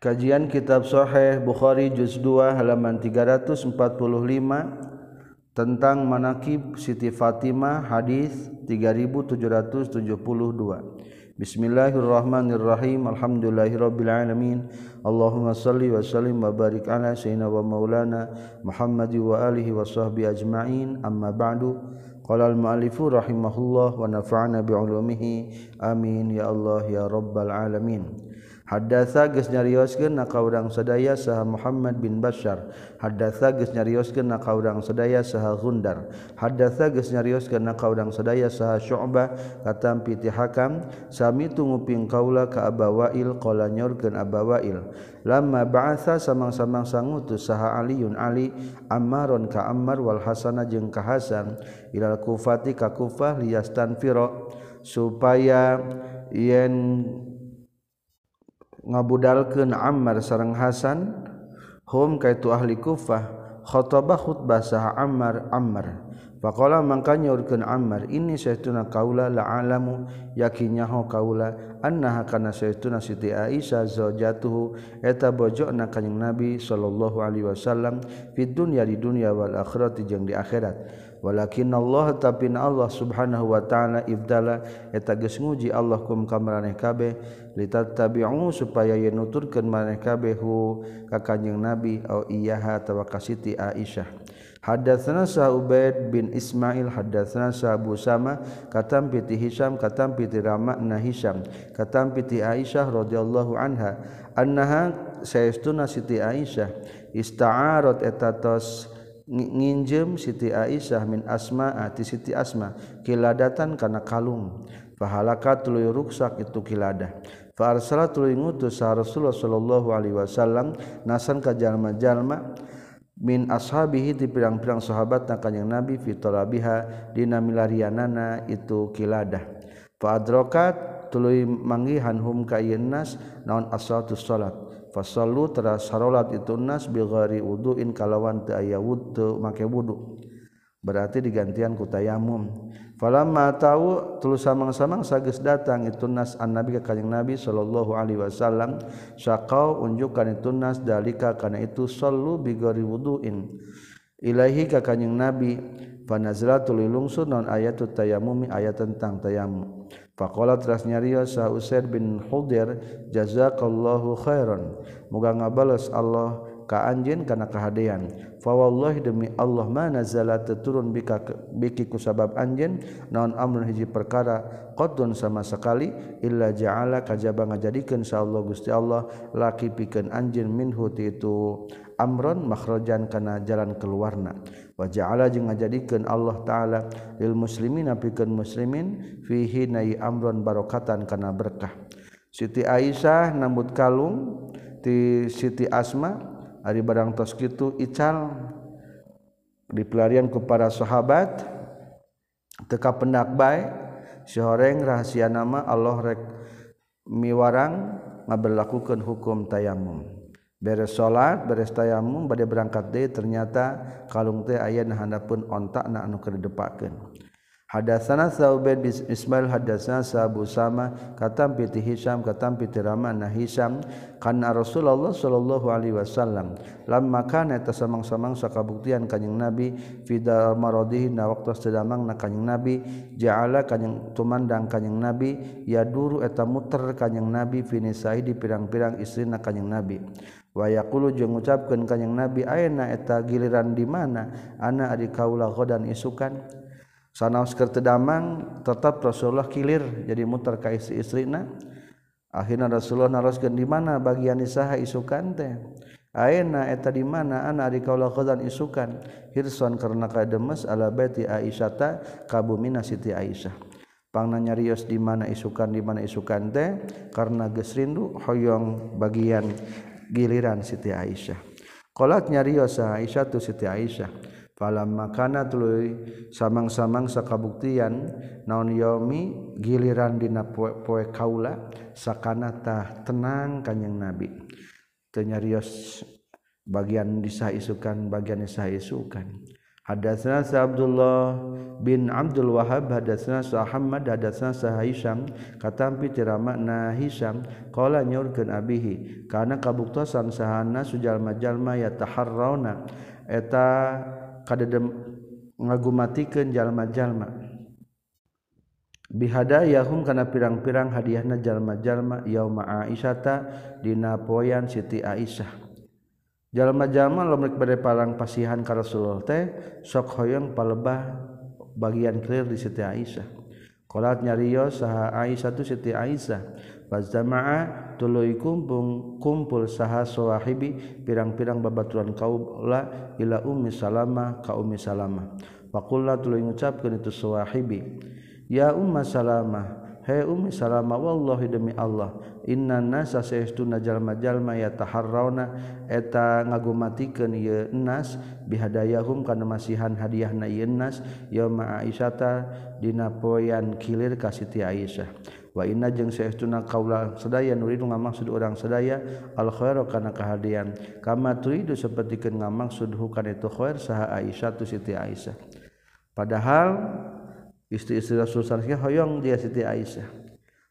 Kajian Kitab Sahih Bukhari juz 2 halaman 345 tentang manakib Siti Fatimah hadis 3772. Bismillahirrahmanirrahim. Alhamdulillahirabbil alamin. Allahumma shalli wa sallim wa barik ala sayyidina wa maulana Muhammad wa alihi wa sahbihi ajma'in. Amma ba'du. Qala al-mu'allifu rahimahullah wa nafa'ana bi 'ulumihi. Amin ya Allah ya rabbal alamin. Hadasa geus nyarioskeun na ka urang sadaya saha Muhammad bin Bashar. Hadasa geus nyarioskeun na ka urang sadaya saha Gundar. Hadasa geus nyarioskeun na ka urang sadaya saha Syu'bah katampi ti Hakam sami tunguping kaula ka Abawail qala nyorkeun Abawail. Lamma ba'atha samang-samang sangutus saha Aliun Ali Ammaron ka Ammar wal Hasan jeung ka Hasan ilal Kufati ka Kufah liyastanfiro supaya yen ngabudalkeun Ammar sareng Hasan hum kaitu ahli Kufah khotobah khutbah sah Ammar Ammar. Faqala mangka nyaurkeun Ammar ini saytuna kaula la alamu yakinnya ho kaula annaha kana saytuna Siti Aisyah zaujatuhu eta bojona kanjing Nabi sallallahu alaihi wasallam fid dunya di dunya wal akhirati jeung di akhirat. Walakin Allah tapi Allah subhanahu wa ta'ala ibdala eta geus nguji Allah kum ka maraneh kabeh litatabi'u supaya ye nuturkeun maraneh kabeh ka kanjing Nabi au iyyaha tawa ka Siti Aisyah. Hadatsana sa Ubaid bin Ismail hadatsana sa Abu Sama katam piti Hisam katam piti Rama na Hisam katam piti Aisyah radhiyallahu anha annaha saestuna Siti Aisyah. Ista'arat eta tos nginjem Siti Aisyah min asma ati Siti asma kiladatan kana kalung. Fahalaka tuluy ruksak itu kiladah ngutus Rasulullah sallallahu Alaihi Wasallam nasan ka jalma-jalma min ashabihi di pirang-pirang sahabat na kanjing nabi fitorabiha dina milarianana itu kiladah. Fa'adrokat tuluy manggihan hum ka nas naon asatu salat. Fasallu teras salat itu nas bi ghairi wuduin kalawan teu aya wudu make wudu. Berarti digantian ku tayamum. Falamma tahu tulus samang-samang sageus datang itu nas an nabi ka kanjing nabi sallallahu alaihi wasallam. Syaqau unjukan itu nas dalika kana itu sallu bi ghairi wuduin. Ilahi ka kanjing nabi fanazlatul lungsun non ayatut tayamumi ayat tentang tayamum. Faqala teras nyarios sa bin Hudir jazakallahu khairan. Muga ngabales Allah ka anjeun kana kahadean. Fa wallahi demi Allah ma nazala turun bika biki ku sabab anjeun naon amrun hiji perkara qadun sama sekali illa ja'ala kajaba ngajadikeun sa Allah Gusti Allah laki pikeun anjeun minhu ti itu amron makhrajan kana jalan keluarna wa ja'ala jeung ngajadikeun Allah taala lil muslimin pikeun muslimin fihi nai amron barokatan kana berkah Siti Aisyah nambut kalung ti Siti Asma Ari barang tos gitu ical. Dipelarian ke para sahabat teka pendak baik sihoreng rahasia nama Allah rek miwarang ngaberlakukan hukum tayamum beres salat beres tayamum bade berangkat deh ternyata kalung teh aya handapun ontak na anu keur depakeun Hadatsana Sa'ubad bin Ismail hadatsana Abu Sama katam piti Hisam katam piti Rahman nah Hisam kana Rasulullah sallallahu alaihi wasallam lamma kana eta samang-samang sakabuktian kanjing Nabi fi maradihi na waktu sedamang na kanjing Nabi ja'ala kanjing tumandang kanjing Nabi ya duru eta muter kanjing Nabi finisai di pirang-pirang istri na kanjing Nabi. Wayakulu jeung ngucapkeun kanjing Nabi ayeuna eta giliran di mana? Ana adi kaula godan isukan? Sanaos keur damang tetap Rasulullah kilir jadi muter ka istri-istrina akhirna Rasulullah naroskeun di mana bagian isaha isukan teh? Ayeuna eta di mana ana adi kaula dan isukan? Hirson karena kademes ala baiti Aisyata kabumina Siti Aisyah. Pangna nyarios di mana isukan di mana isukan teh? Karena geus rindu hoyong bagian giliran Siti Aisyah. Kolatnya Rio Aisyah tuh Siti Aisyah falam makana tuluy samang-samang sakabuktian naon yomi giliran dina poe, poe kaula sakana tah tenang kanjing nabi. Teu nyarios bagian disaisukan bagian disaisukan Sa Abdullah bin Abdul Wahab hadatsna Muhammad Sa Haisam katampi tiramana Hisam qala nyurkeun abihi kana kabuktosan sahana sujalma-jalma yataharrauna. Eta kadedem ngagumatikeun jalma-jalma. Bihada yahum kana pirang-pirang hadiahna jalma-jalma yauma Aisyata dina poyan Siti Aisyah. Jalma-jalma lamun bade parang pasihan ka Rasulullah teh sok hoyong palebah bagian clear di Siti Aisyah. Kolat nyarios saha Aisyah tu Siti Aisyah. Fazamaa tuluy kumpung kumpul saha sawahibi pirang-pirang babaturan kaula ila ummi salama ka ummi salama. Faqulna tuluy ngucapkeun itu sawahibi. Ya umma salama, he ummi salama wallahi demi Allah, inna nasa saestuna jalma-jalma yataharrauna eta ngagumatikeun ieu nas bihadayahum kana masihan hadiahna ieu nas yauma aisyata dina poean kilir ka Siti Aisyah. Wana jeung seuna kaula sedaya nuridu ngamaksud orang sedaya al-khoiro kana kehadian kama tuidu sapertikeun ngamaksud hukana itu khoir saha Aisyah tu Siti Aisyah. Padahal istri-istri Rasul sallallahu hoyong dia Siti Aisyah.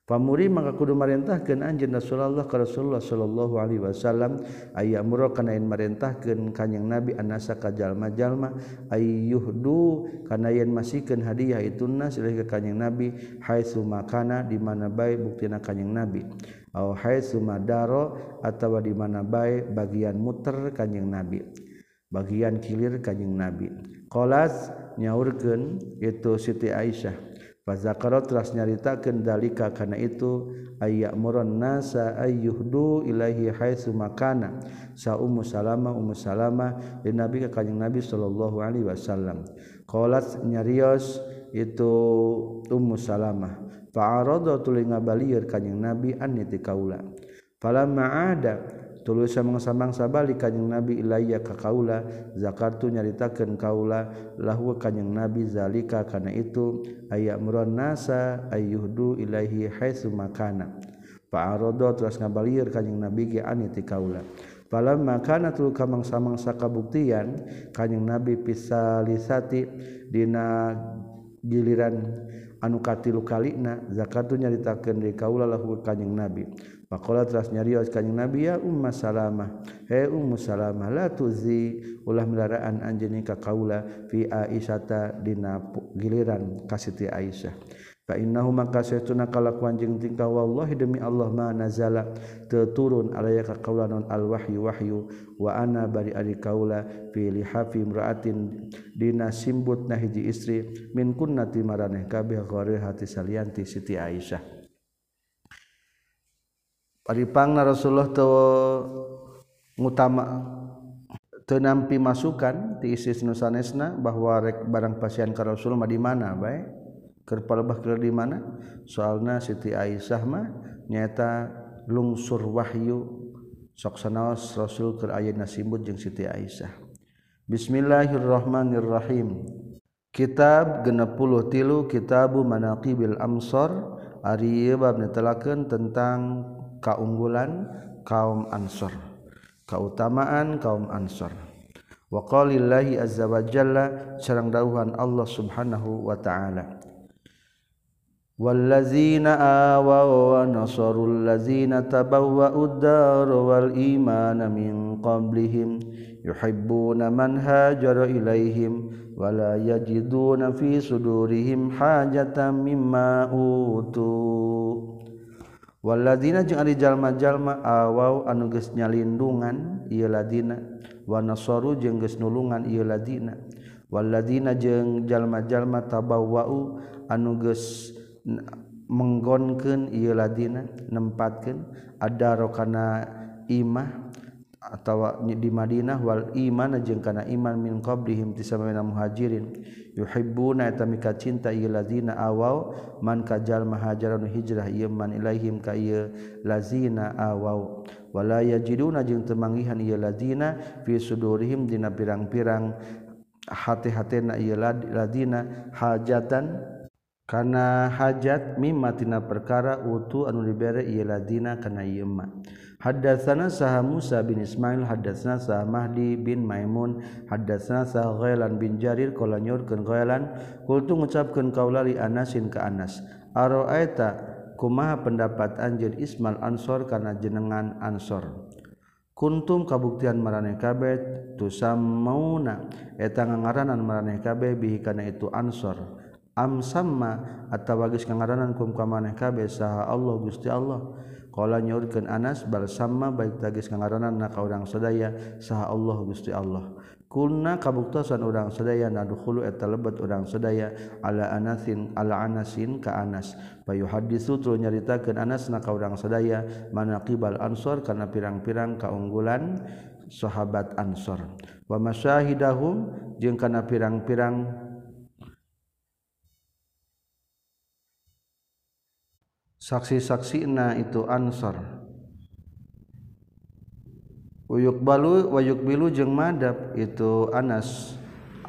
Pamuri maka kudu marintahkeun anjeun Rasulullah ka Rasulullah sallallahu alaihi wasallam. Aya muro kana yen marintahkeun kanjing Nabi anasa ka jalma-jalma. Ayyuhdu kana yen masikeun hadiah itu nas ilahi ka kanjing Nabi haitsu makana di mana bae buktina kanjing Nabi. Au haitsu madaro atawa di mana bae bagian muter kanjing Nabi. Bagian kilir kanjing Nabi. Qalas nyaurkeun itu Siti Aisyah. Fazakaro teras nyaritakeun dalika kana itu ayya muron nasa ayyuhdu ilahi haitsu makana. Sa Ummu salama Ummu salama di Nabi ka kanjing Nabi sallallahu alaihi wasallam. Qalat nyarios itu Ummu salama. Fa'arada tuluy ngabalieur kanjing Nabi an ti kaula. Falamma ada tulusan mangsa-mangsa balik kanyeng nabi ilaya ka kaula zakartu nyaritakeun kaula lahu kanyeng nabi zalika kana itu aya muron nasa ayyuhdu ilaihi haitsu makana. Fa'arada terus ngabalieur kanyeng nabi ge aniti kaula. Pala makana tul ka mangsa-mangsa kabuktian kanyeng nabi pisalisati dina giliran anu katilu kalina zakatu nyaritakeun di kaula lahu kanyeng nabi. Pakola teras nyarios kanyang Nabi ya Umma Salamah. Hei Ummu Salamah la tuzi ulah melaraan anjeun ka kaula fi Aisyata dina giliran ka Siti Aisyah. Fa innahu maka saytuna kalakuan jeung tingkah wallahi demi Allah ma nazala teu turun alaya ka kaula non al wahyu wahyu wa ana bari ari kaula fi lihafi imraatin dina simbut na hiji istri min kunna timaraneh kabeh hati salianti Siti Aisyah. paripang na Rasulullah tu utama tenampi masukan ti isis nusanesna bahwa rek barang pasien ka Rasulullah di mana baik kerpalebah keur di mana? Soalna Siti Aisyah mah nyata lungsur wahyu. Sok sanaos Rasul keur ayeuna simbut jeung Siti Aisyah. Bismillahirrahmanirrahim. Kitab genepuluh tilu Kitabu Manaqibil Amsor ari bab netelakeun tentang kaunggulan kaum Ansor keutamaan kaum Ansor waqalillahi azza wajalla, Allah subhanahu wa ta'ala والذين آووا ونصروا الذين تبوأوا الدار والإيمان من قبلهم يحبون من هاجر إليهم ولا يجدون في صدورهم حاجة مما أوتوا Waladina jeung ari jalma-jalma awaw anu geus nyalindungan ieu ladina wa nasaru jeung geus nulungan ieu ladina waladina jeung jalma-jalma tabawwa'u anu geus menggonkeun ieu ladina nempatkeun. Adarokana imah atau di Madinah wal iman jeung kana iman min qablihim ti muhajirin. Yuhibbuna tamika cinta ieu lazina awaw man kajal mahajaran hijrah ieu man ilaihim ka ieu lazina awaw wala yajiduna jeung temangihan ieu lazina fi sudurihim dina pirang-pirang hati-hatena ieu lazina hajatan. Kana hajat mimma tina perkara utu anu dibere ieu lazina kana ieu Hadatsana Saha Musa bin Ismail hadatsana sah Mahdi bin Maimun hadatsana sah Ghailan bin Jarir qala nyurkeun Ghailan. Qultu ngucapkeun kaula li Anasin ka Anas. Araita kumaha pendapat anjeun Ismail Ansor kana jenengan Ansor? Kuntum kabuktian maraneh kabeh tusammauna. Eta ngaranan marane kabeh bihi kana itu Ansor. am sama atawa geus ngaranan kum ka maneh kabeh saha Allah Gusti Allah. Qala nyurkeun Anas bal sama baik tagis kangaranan na ka urang sadaya saha Allah Gusti Allah. Kulna kabuktasan urang sadaya nadkhulu eta lebet urang sadaya ala anasin ala anasin ka anas. Payuhaditsu tuluy nyaritakeun anas na ka urang sadaya manaqibal ansor kana pirang-pirang kaunggulan sahabat ansor. Wa masyahidahum jeung kana pirang-pirang saksi-saksi na itu ansor uyuk balu wayuk bilu jeung madab itu Anas.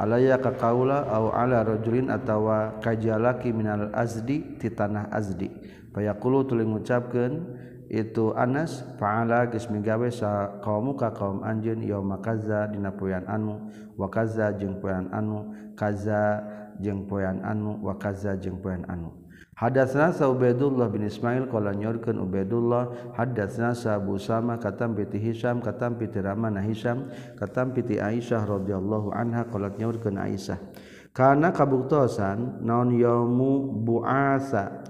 Alaya ka kaula au ala rajulin atawa kajalaki minal azdi ti tanah azdi. Fayaqulu tuluy ngucapkeun itu Anas fa'ala geus migawe sa kaum ka kaum anjeun yauma kaza dina poean anu wa kaza jeung poean anu kaza jeung poean anu wa kaza jeung poean anu. Hadas nasa Ubaidullah bin Ismail kala nyorkeun Ubaidullah. Hadas nasa Abu Sama katam piti Hisam katam piti Ramana Hisam katam piti Aisyah radhiyallahu anha kala nyorkeun Aisyah. Kana kabuktosan naon yaumu buasa?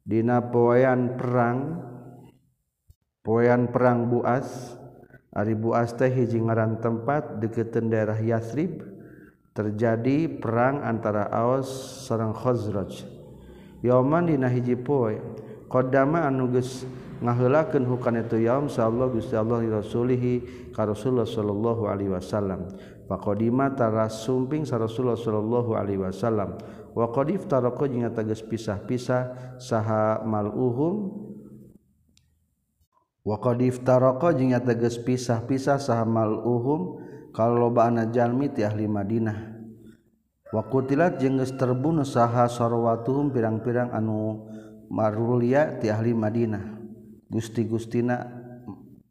Dina poean perang poean perang buas. Ari buas teh hiji ngaran tempat dekeun daerah Yasrib terjadi perang antara Aus sareng Khazraj yoman dina hiji poe. Qadama anu geus ngaheulakeun hukan itu yaum sallallahu gusti Allah li rasulihi ka Rasulullah sallallahu alaihi wasallam. Faqadima taras sumping sa Rasulullah sallallahu alaihi wasallam. Wa qad iftaraqa jeung tegas pisah-pisah saha mal'uhum. Wa qad iftaraqa jeung tegas pisah-pisah saha mal'uhum kalau loba jalmi ti ahli Madinah. wakutilat jengges terbunuh saha sorowatuhum pirang-pirang anu marulia ti ahli Madinah. Gusti Gustina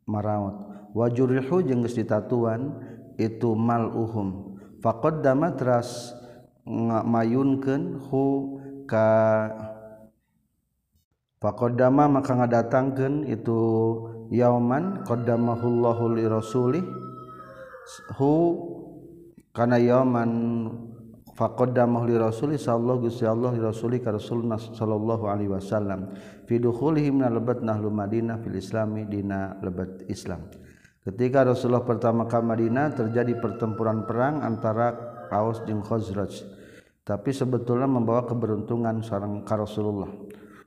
maraot. Wajurihu jengges ditatuan itu mal uhum faqad dama teras ngamayunkeun hu ka faqad dama maka ngadatangkeun itu yauman qaddamahullahu li rasulih hu kana yauman faqadda mahli rasul sallallahu gusti Allah rasuli ka rasulna sallallahu alaihi wasallam fi dukhulihim na lebat nahlu madinah fil islami dina lebat islam. Ketika Rasulullah pertama ke Madinah terjadi pertempuran perang antara Aus jeung Khazraj. Tapi sebetulnya membawa keberuntungan seorang ka Rasulullah.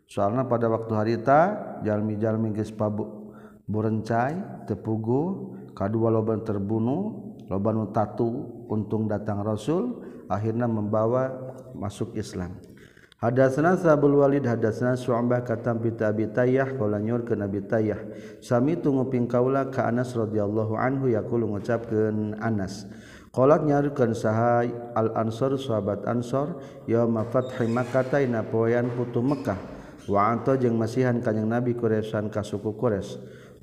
Soalnya pada waktu harita jalmi-jalmi geus pabu burencai tepugu kadua loban terbunuh loban tatu untung datang Rasul akhirnya membawa masuk Islam. Hadatsana Sabul Walid hadatsana Su'bah katam bi Abi Tayyah qala nyur ke Nabi Tayyah. Sami tu nguping kaula ka Anas radhiyallahu anhu yaqul ngucapkeun Anas. Qalat nyarukeun saha Al Ansor sahabat Ansor yauma fathi Makkah ina poean putu Mekkah. Wa anta jeung masihan kanjing Nabi Quraisyan ka suku Quraisy.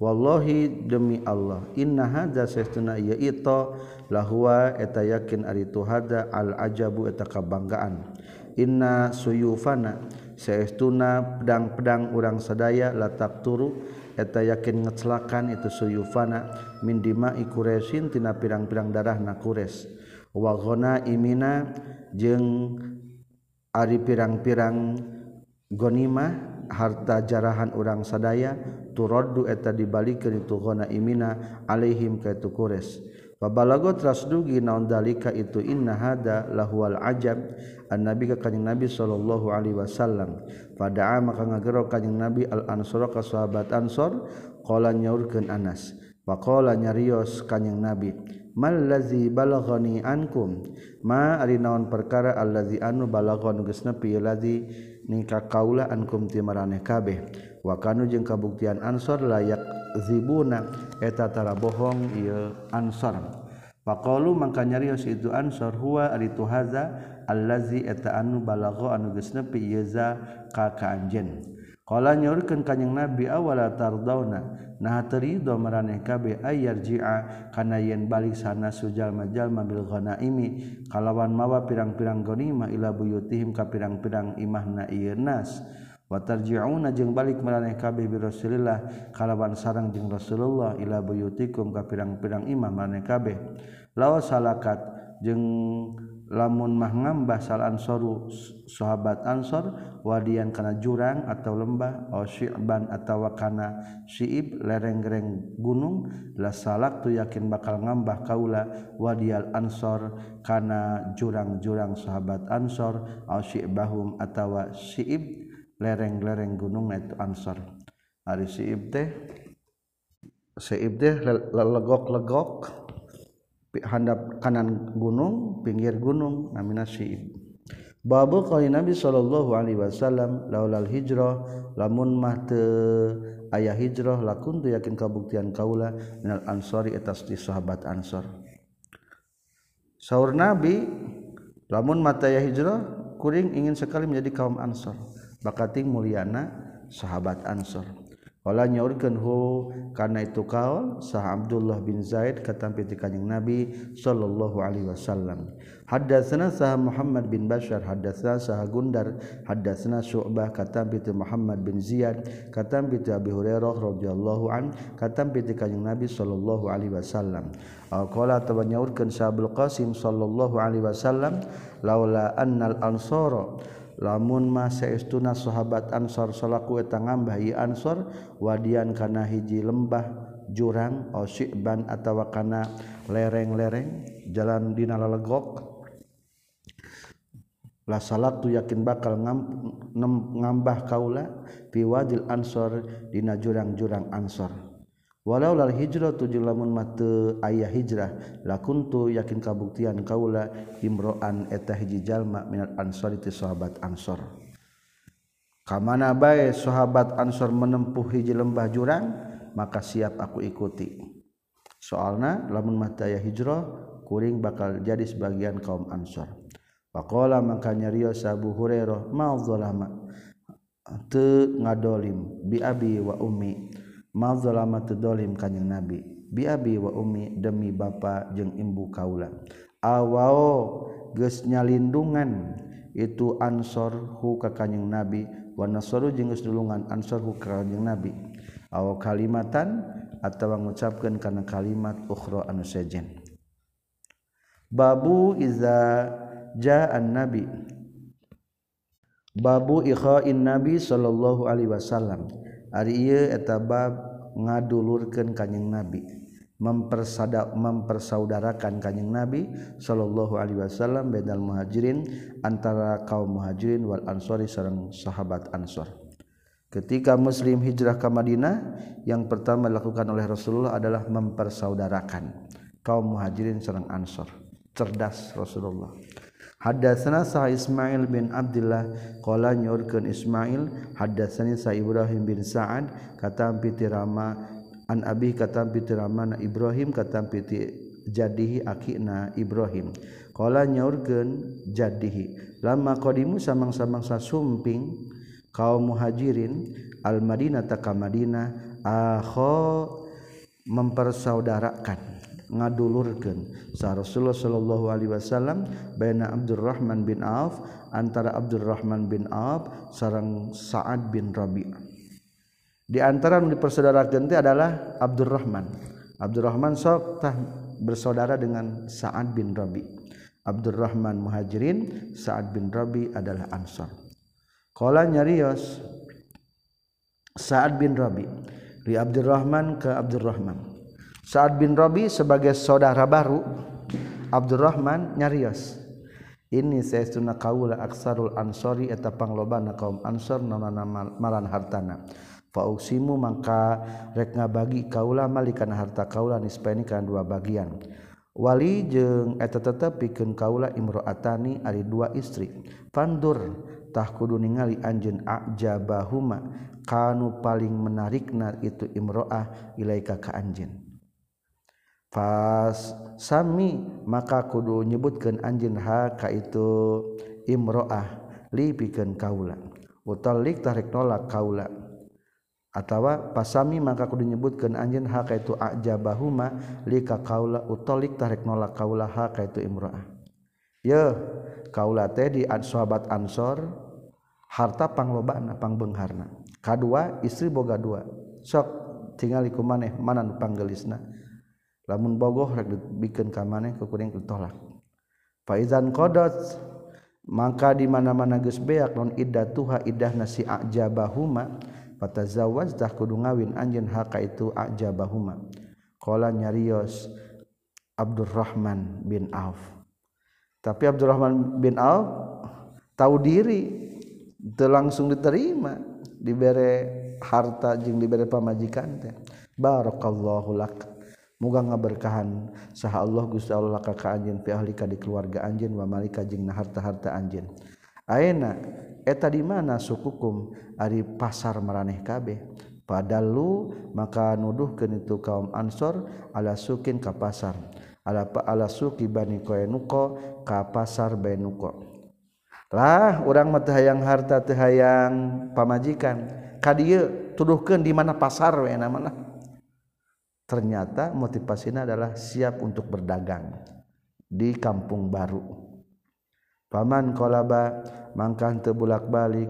Wallahi demi Allah inna hadza sesuna ieu ito lahua eta yakin ari tu hada al ajabu eta kabanggaan. Inna suyufana saestuna pedang-pedang urang sadaya latak turu eta yakin ngecelakan itu suyufana min dima'i quresin tina pirang-pirang darah na qures wa ghana imina jeung ari pirang-pirang gonimah harta jarahan urang sadaya turoddu eta dibalikeun itu ghanaimina alaihim ka itu Quraisy Pabalagot rasdugi naon dalika itu inna hada lahual ajab an nabi ka kanjing nabi sallallahu alaihi wasallam. Pada maka ngagero kanjing nabi al ansor ka sahabat ansor qala nyaurkeun Anas. Wa qala nyarios kanjing nabi mal ladzi balaghani ankum? Ma ari naon perkara allazi anu balaghon geus nepi ladzi ningka kaula ankum ti maraneh kabeh? wakanu jeung kabuktian ansor layak zibuna eta tara bohong ieu ansor. Faqalu mangka nyarios itu ansor huwa ari tu haza allazi eta anu balagha anu geus nepi ieu za ka kaanjeun. Qala nyaurkeun kanjing Nabi awala tardauna nah terido maraneh kabe ayar ji'a kana yen balik sana sujal majal mabil ghanaimi kalawan mawa pirang-pirang ghanimah ila buyutihim ka pirang-pirang imahna ieu nas. watarjiuna jeung balik meraneh kabeh bi Rasulillah kalawan sarang jeung Rasulullah ila buyutikum ka pirang-pirang imam maneh kabeh. Laos salakat jeung lamun mah ngambah sal ansaru sahabat ansor wadian kana jurang atau lembah au syi'ban atawa kana syi'ib lereng-gereng gunung la salak tu yakin bakal ngambah kaula wadial ansor kana jurang-jurang sahabat ansor au syi'bahum atawa syi'ib. lereng-lereng gunung itu Ansar. Hari si teh si teh legok-legok handap kanan gunung pinggir gunung namina siib. Babu kali Nabi sallallahu alaihi wasallam laulal hijrah lamun mah teu aya hijrah lakun tu yakin kabuktian kaula minal ansori etas di sahabat ansor sahur Nabi lamun mata ayah hijrah kuring ingin sekali menjadi kaum ansor bakating mulyana sahabat Ansor. Wala nyaurkeun hu kana itu kaul sah Abdullah bin Zaid katampi ti kanjing Nabi sallallahu alaihi wasallam. Haddatsana sah Muhammad bin Bashar hadatsana sah Gundar haddatsana Syu'bah katampi ti Muhammad bin Ziyad katampi ti Abi Hurairah radhiyallahu an katampi ti kanjing Nabi sallallahu alaihi wasallam. Qala tabanyaurkeun sah Abdul Qasim sallallahu alaihi wasallam laula annal ansara lamun masauna sahabat Ansor salaku etang ngambah Ansor wadian kana hiji lembah jurang osikban atawa kana lereng-lereng jalan dina lelegok la salat tu yakin bakal ngambah kaula piwadil ansor dina jurang-jurang ansor. walau lal hijrah tu jeung lamun mate ayah hijrah lakuntu yakin kabuktian kaula imro'an eta hiji jalma minat ansor ti sahabat ansor. Kamana bae sahabat ansor menempuh hiji lembah jurang maka siap aku ikuti. Soalna lamun mate ayah hijrah kuring bakal jadi sebagian kaum ansor. Pakola maka nyario Abu Hurairah mau zalama teu ngadolim bi abi wa ummi. malama tudolim kanyang nabi. Biabi wa umi demi bapa jeung imbu kaula. Awao geus nyalindungan itu ansor hu ka kanjing nabi wa nasaru jeung geus dulungan ansor hu ka kanjing nabi. Aw kalimatan atawa ngucapkeun kana kalimat ukhra anu sejen. Babu iza ja'an nabi babu ikhain nabi sallallahu alaihi wasallam. Ari etabab ngadulurkan kanyeng nabi mempersada mempersaudarakan kanyeng nabi Shallallahu Alaihi Wasallam bedal muhajirin antara kaum muhajirin wal ansori sareng sahabat ansor. Ketika muslim hijrah ke Madinah yang pertama dilakukan oleh Rasulullah adalah mempersaudarakan kaum muhajirin sareng ansor cerdas Rasulullah. Hadatsana sa Ismail bin Abdullah qala nyurkeun Ismail hadatsani sa Ibrahim bin Sa'ad kata piti Rama an abi kata piti Rama na Ibrahim kata piti jadihi akina Ibrahim. Qala nyaurkeun jadihi lama qadimu samang-samangsa sumping kaum muhajirin al Madinah ta ka Madinah akho mempersaudarakan. Ngadulurkan sah Rasulullah Shallallahu Alaihi Wasallam Bana Abdurrahman bin Auf antara Abdurrahman bin Auf sarang Sa'ad bin Rabi. Di antara yang dipersaudarakan itu adalah Abdurrahman. Abdurrahman sok tah bersaudara dengan Sa'ad bin Rabi. Abdurrahman Muhajirin Sa'ad bin Rabi adalah Ansar. Kala nyarios Sa'ad bin Rabi di Abdurrahman ke Abdurrahman Sa'ad bin Rabi sebagai saudara baru Abdurrahman nyarios. Ini saya sunnah kaula aksarul ansori eta panglobana kaum ansor nonana malan hartana. Fauksimu mangka rek ngabagi kaula malikan harta kaula nisbani kana dua bagian. Wali jeung eta tetep pikeun kaula imro'atani ari dua istri. Fandur tah kudu ningali anjeun ajabahuma. Kanu paling menarikna itu imro'ah ilaika ka anjeun. Fas sami maka kudu nyebutkan anjin haka itu. Imroah lipikan kaula. Utalik tarik nolak kaula. Atawa pasami maka kudu nyebutkeun anjeun haka itu ajabahuma lika kaula. Utalik tarik nolak kaula haka itu imroah. Ye kaula teh di sahabat ansor harta panglobana pangbengharna. Kadua istri boga dua. Sok tinggal ku maneh mana panggelisna. Lamun bogoh bikin kameh kekuring tolak Faizan kodot maka di mana-mana Gus beak non iddah tuha iddah nasi aja bahuma zawatah kudu ngawin anj haka itu aja bahuma nyarios Abdurrahman bin Auf. Tapi Abdurrahman bin Auf tahu diri langsung diterima diberre harta jing diberre pamajikan teh. Baroallahulaka Muga ngaberkahan saha Allah Gusti Allah ka anjeun fi ahlika di keluarga anjeun wa malika jeung harta-harta anjeun. Ayeuna eta di mana sukukum ari pasar maraneh kabeh. Padalu maka nuduhkeun itu kaum Ansor ala sukin ka pasar. Ala ala suki Bani Qainuqa ka pasar Bainuqa. Lah urang mah teu hayang harta teu hayang pamajikan. Ka dieu tuduhkeun di mana pasar we namana. Ternyata motivasinya adalah siap untuk berdagang di kampung baru. Paman kolaba mangkah tebulak-balik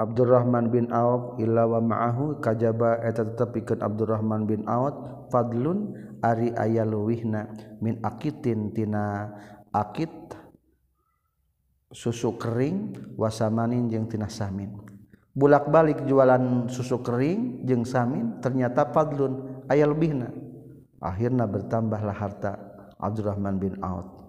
Abdurrahman bin Auf illa wa ma'ahu kajaba eta tetepikeun Abdurrahman bin Auf fadlun ari aya leuwihna min akitin tina akit susu kering wasamanin jeung tina samin bulak-balik jualan susu kering jeung samin ternyata padlun aya lebihna. Akhirnya bertambahlah harta Abdurrahman bin Auf.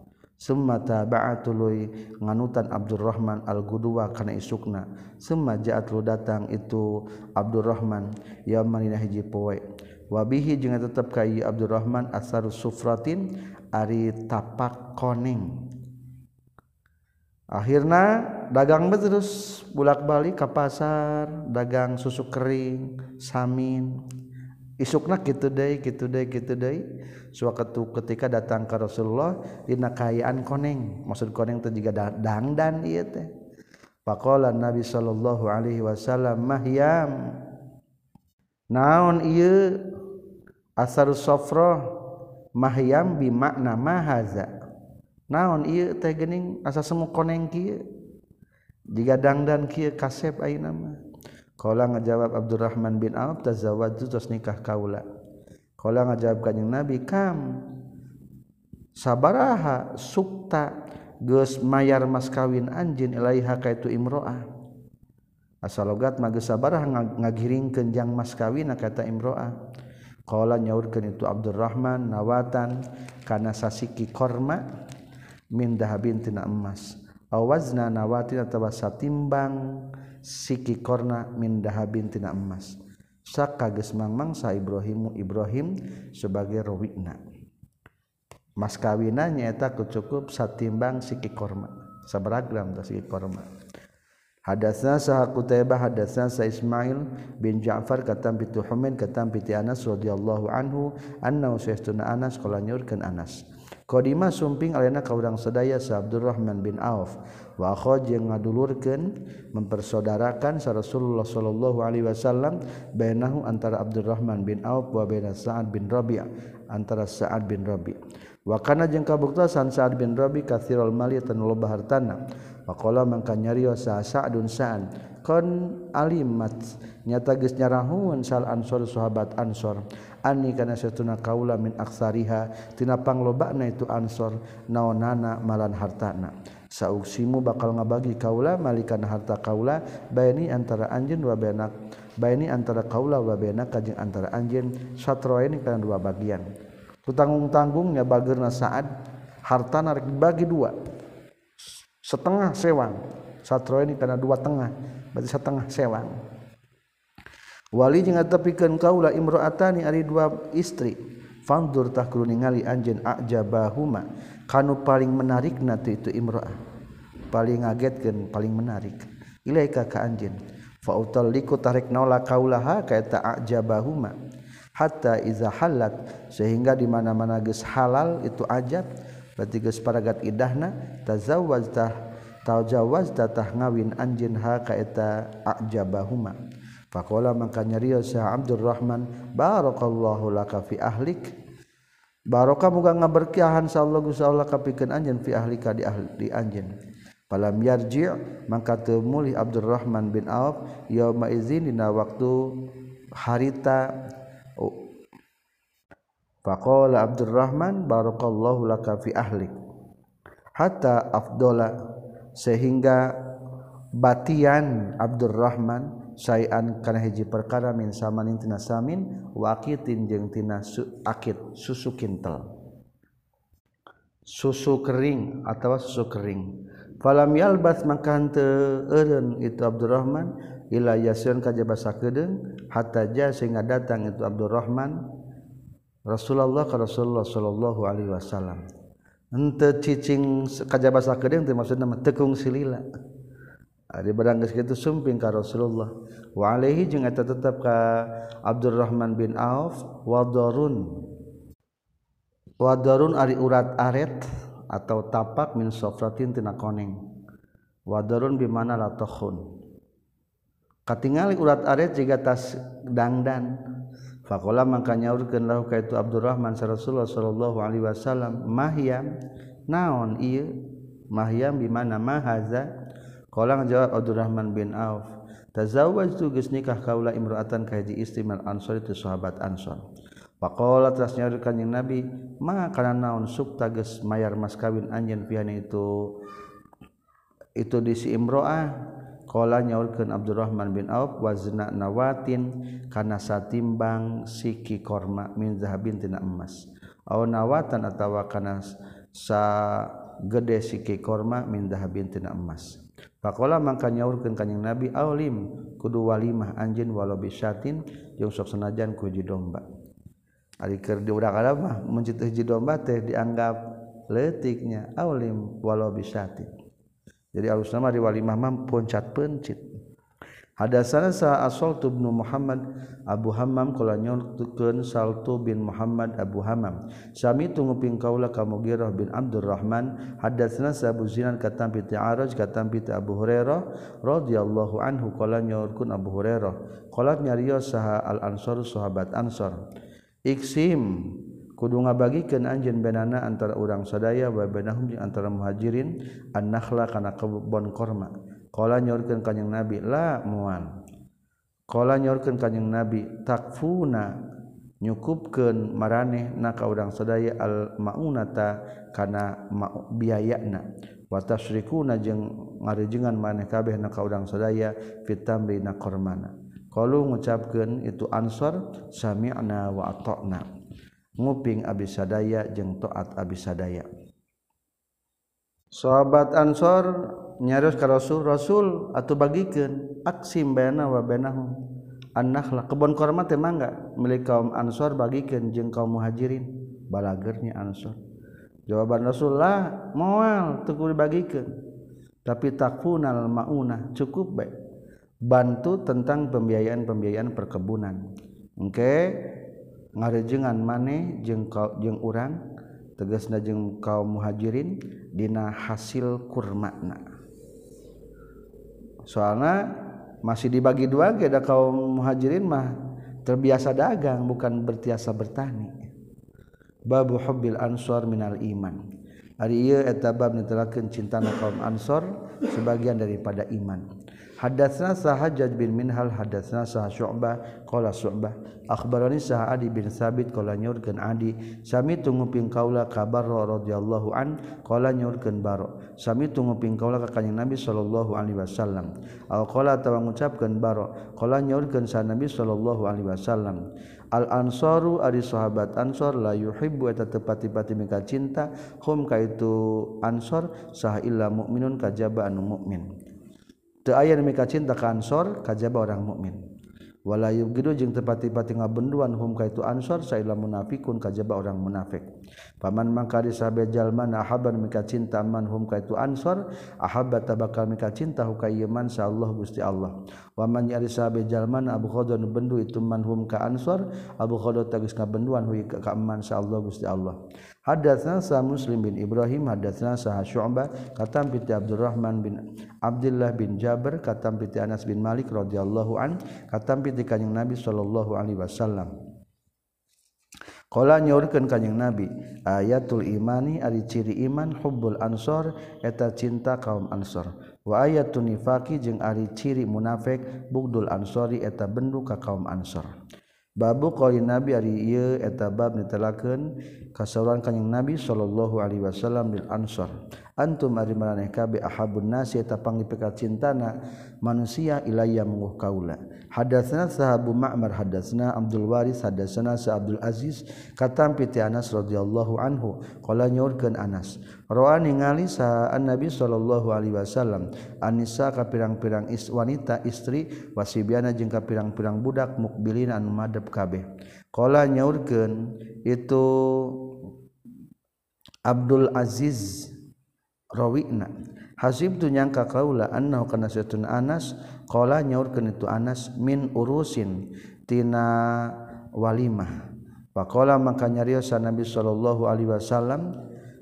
Summa taba'atului nganutan Abdurrahman al-Gudwa kana isukna. Summa ja'at datang itu Abdurrahman yaman hiji poe. Wabihi jeung tetep ka Abdurrahman asarus sufratin ari tapak koneng. akhirnya dagang terus bulak-balik ke pasar dagang susu kering samin. Isukna gitu deh gitu deh gitu deh suatu ketika datang ke Rasulullah dina kayaan koneng. Maksud koneng itu juga dangdan iya teh. Pakola Nabi Shallallahu Alaihi Wasallam mahyam. Naon iya asar sofro mahyam bimakna mahaza naon ieu teh geuning asa semu koneng kieu jiga dangdan kieu kasep ayeuna mah. Qala ngajawab Abdurrahman bin Auf tazawwajtu tos nikah kaula. Qala ngajawab kanjing Nabi kam sabaraha sukta geus mayar mas kawin anjeun ilaiha ka itu imroah. Asal logat mah geus sabaraha ngagiringkeun jang mas kawin kata imroah. Qala nyaurkeun itu Abdurrahman nawatan kana sasiki korma mindah bintina emas. Awazna nawati atau satimbang siki korna mindah bintina emas. Saka geus mangmangsa Ibrahimu Ibrahim sebagai rawina. Mas kawinannya eta cukup satimbang siki korma sabaragram ta siki korma. Hadasna saha Qutaibah hadasna sa Ismail bin Ja'far katam bitu Humain katam biti Anas radhiyallahu anhu anna usaytuna Anas qala nyurkeun Anas Qdimah sumping alena ka urang sedaya sa Abdurrahman bin Auf. Wa akhoj jeung ngadulurkeun mempersaudarakan sa Rasulullah sallallahu alaihi wasallam bainahu antara Abdurrahman bin Auf wa baina Sa'ad bin Rabi' antara Sa'ad bin Rabi' wa kana jeung kabuktasan Sa'ad bin Rabi' katsirul mali tan loba hartana. Faqala mangka nyarios sa Sa'dun Sa'an kon alimat? Nyata geus nyarahun sal ansor sahabat ansor. ani kana satuna kaula min aksariha tina panglobana itu ansor naonana malan hartana. Sauksimu bakal ngabagi kaula malikan harta kaula baini antara anjeun wa benak baini antara kaula wa benak kajeng antara anjeun satroeni kana dua bagian. Tutanggung-tanggungnya bageurna saat harta narik dibagi dua. Setengah sewang satroeni kana dua tengah berarti setengah sewang. Wali jeung tepikeun kaula imro'atani ari dua istri. Fandur tah kudu ningali anjeun ajabahuma kanu paling menarikna teu itu imro'ah. Paling ngagetkeun, paling menarik. Ilaika ka anjeun. Fa utalliku tarik naula kaulaha kaeta ajabahuma. Hatta iza halat sehingga di mana-mana geus halal itu ajab berarti geus paragat idahna tazawwaz tah tajawaz ngawin anjeun ha ka eta ajabahuma. Faqala maka nyarios sa Abdurrahman barakallahu laka fi ahlik. Barokah muga ngaberkahan sallallahu Gusti Allah kapikeun anjeun fi ahlika di ahli di anjeun falam yarji maka teu mulih Abdurrahman bin Auf yauma izin dina waktu harita. Faqala Abdurrahman barakallahu laka fi ahlik. Hatta afdola sehingga batian Abdurrahman sayan kana hiji perkara min samanin tina samin wakitin jeung tina su, akid susu kintal susu kering atau susu kering. Falam yalbas maka henteu eureun itu Abdurrahman ila yasun ka jabasa kedeung hatta ja sehingga datang itu Abdurrahman Rasulullah ka Rasulullah sallallahu alaihi wasallam. Henteu cicing ka jabasa kedeung teh maksudna tekung silila. Di barang itu sumping ka Rasulullah. Wa alaihi jeung eta tetep ka Abdurrahman bin Auf wadarun wadarun ari urat aret atau tapak min sofratin tina koneng. Wadarun bimana latokhun katingali urat aret jika tas dangdan. Fakola maka nyaurkeun lahu ka itu Abdurrahman sa Rasulullah sallallahu alaihi wasallam mahyam. Naon ieu? Mahyam di mana mahaza qala ngajawab Abdurrahman bin Auf tazawwajtu geus nikah kaula imra'atan ka hiji ansor itu sahabat ansor. Faqala teras nyaurkeun kanjing Nabi ma kana naon sukta geus mayar mas kawin anjeun piana itu? Itu di si imro'ah? Nyaulkan Abdurrahman bin Auf wazna nawatin karena timbang siki korma minza bintina emas. Nawatan atau karena sa gede siki korma minda bintina emas Pakola mangka nyaurkeun kanjing Nabi aulim kudu walimah anjeun walau bisatin jeung sok senajan ku hiji domba. Ari keur diurak arab mah mun hiji domba teh dianggap letiknya aulim walau bisatin. Jadi alusna mah di walimah mah poncat pencit. Hadasana sa Asal bin Muhammad Abu Hammam kala nyontukeun Saltu bin Muhammad Abu Hammam. Sami tunguping kaula ka Mughirah bin Abdurrahman hadatsana sa Abu Zinan katam bi Ta'araj katam bi Abu Hurairah radhiyallahu anhu kala nyorkeun Abu Hurairah. Kala nyariyo saha Al Ansar sahabat Ansar. Iksim kudu ngabagikeun anjeun benana antara urang sadaya wa benahum antara muhajirin an-nakhla kana kebon korma. Kala nyorkeun kanjing Nabi la muan. Kala nyorkeun kanjing Nabi takfuna nyukupkeun maraneh na ka urang sadaya al maunata kana ma biayana wa tasyrikuna jeung ngarejengan maneh kabeh na ka urang sadaya fitamri na kormana. Kalau ngucapkeun itu ansor sami'na wa ata'na. Nguping abisadaya jeung taat abdi sadaya. Sahabat Ansor nyarios ka Rasul Rasul atau bagikeun aksim baina wa bainahum. Annahla kebon korma teh mangga milik kaum Ansor bagikeun jeung kaum Muhajirin balagernya Ansor. Jawaban Rasulullah moal teu dibagikeun tapi takunal mauna cukup baik bantu tentang pembiayaan-pembiayaan perkebunan. Engke okay. ngarejengan maneh jeung jeung urang tegasna jeung kaum Muhajirin dina hasil kurmakna. soalnya masih dibagi dua ada kaum muhajirin mah. Terbiasa dagang bukan bertiasa bertani. Babu hubbil ansor minal iman. Hari iya eta bab cinta kaum ansor sebagian daripada iman. Hadatsna Sahajjaj bin Minhal hadatsna Sah Syu'bah qala Syu'bah. Akhbarani Sah Adi bin Sabit qala nyurkeun Adi. Sami tunguping kaula kabar radhiyallahu an qala nyurkeun Baro sami tunguping kaula ka kanjeng Nabi sallallahu alaihi wasallam. Al qala tawa ngucapkeun Baro qala nyurkeun sa Nabi sallallahu alaihi wasallam. Al ansaru ari sahabat ansor la yuhibbu eta tepati-pati mika cinta. Hum ka itu ansor sah illa mukminun kajaba anu mukmin aya mika cinta ka ansor kajaba orang mukmin. Wala yugidu jeung tepati-pati ngabenduan hum ka itu ansor saila munafikun kajaba orang munafik. Paman mangka disabe jalma ahaban mika cinta man hum ka itu ansor ahabba tabakal mika cinta hu ka sa Allah Gusti Allah. Wa man yari sabe jalma abu bendu itu man hum ka ansor abu khadon tagis ngabenduan hu ka man sa Allah Gusti Allah. Hadatsana sa Muslim bin Ibrahim hadatsana sa Syu'bah katam bi Abdurrahman bin Abdullah bin Jabir katam bi Anas bin Malik radhiyallahu an katam bi kanjing Nabi sallallahu alaihi wasallam. Kala nyorkeun kanjing Nabi ayatul imani ari ciri iman hubbul ansor eta cinta kaum ansor. Wa ayatun nifaqi jeung ari ciri munafik bugdul ansori eta bendu ka kaum ansor. Babu qali Nabi ari ieu eta bab nitelakeun kasauran kanjing Nabi sallallahu alaihi wasallam bil ansor antum ari maraneh kabe ahabun nasi eta pangdipekat cintana manusia ilayya menguh kaula. Hadatsna sahabu ma'mar hadatsna abdul waris hadatsna sa abdul aziz katam piti anas radhiyallahu anhu qala nyurkeun anas rawa ningali sa annabi sallallahu alaihi wasallam anisa ka pirang-pirang is wanita istri wasibiana jeung ka pirang-pirang budak mukbilin anu madep kabeh. Kala nyaurkeun itu Abdul Aziz rawina. Hasib tu nyangka kaula annahu kana satun Anas qala nyaurkeun itu Anas min urusin tina walimah. Faqala maka nyariosa Nabi sallallahu alaihi wasallam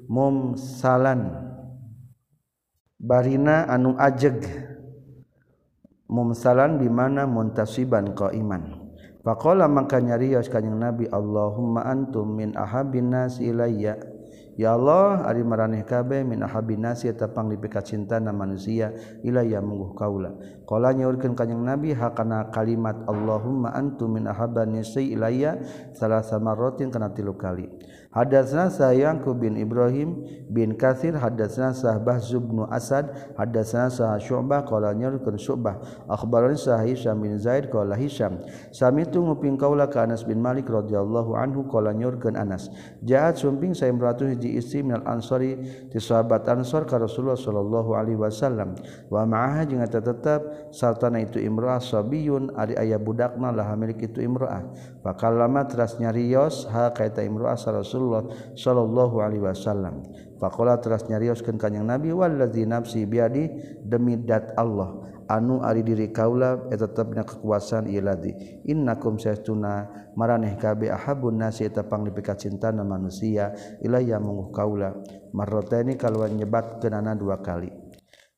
mumsalan barina anu ajeg. Mumsalan bimana muntasiban qaiman. Faqala makanya nyarios kanjing Nabi Allahumma antum min ahabin nas ilayya. Ya Allah, ari maraneh kabe min ahabin nas tapang dipikat cinta na manusia ilayya mungguh kaula. Qala nyaurkeun kanjing Nabi hakana kalimat Allahumma antum min ahabbin nas ilayya salasa marratin kana tilu kali. Hadatsna Sa'yangku bin Ibrahim bin Katsir. Hadatsna Sah Bahz bin Asad. Hadatsna Sah Syu'bah qala nyurkeun Syu'bah. Akhbarani Sah Hisham bin Zaid qala Hisham samitu nguping kaula ka Anas bin Malik radhiyallahu anhu qala nyurkeun Anas. Jaat sumping saya meratu hiji istri minal ansari ti sahabat ansor ka Rasulullah sallallahu alaihi wasallam. Wa ma'aha jeung tetep sartana itu imra'ah sabiyun ari aya budakna lah milik itu imra'ah fakallama teras nyarios ha kaita imra'ah Rasul Rasulullah Shallallahu Alaihi Wasallam. Fakola teras nyarioskan kanyang nabi waladzi nafsi biadi demi dat Allah anu ari diri kaula eta tetepna kekuasaan ieu ladzi. Innakum saytuna maraneh kabe ahabun nasi eta panglipikat cintana manusia ilayya munguh kaula. Marrataini kalawan nyebat kenana dua kali.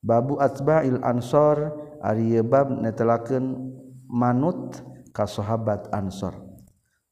Babu atba'il ansor ari bab netelakeun manut ka sahabat ansor.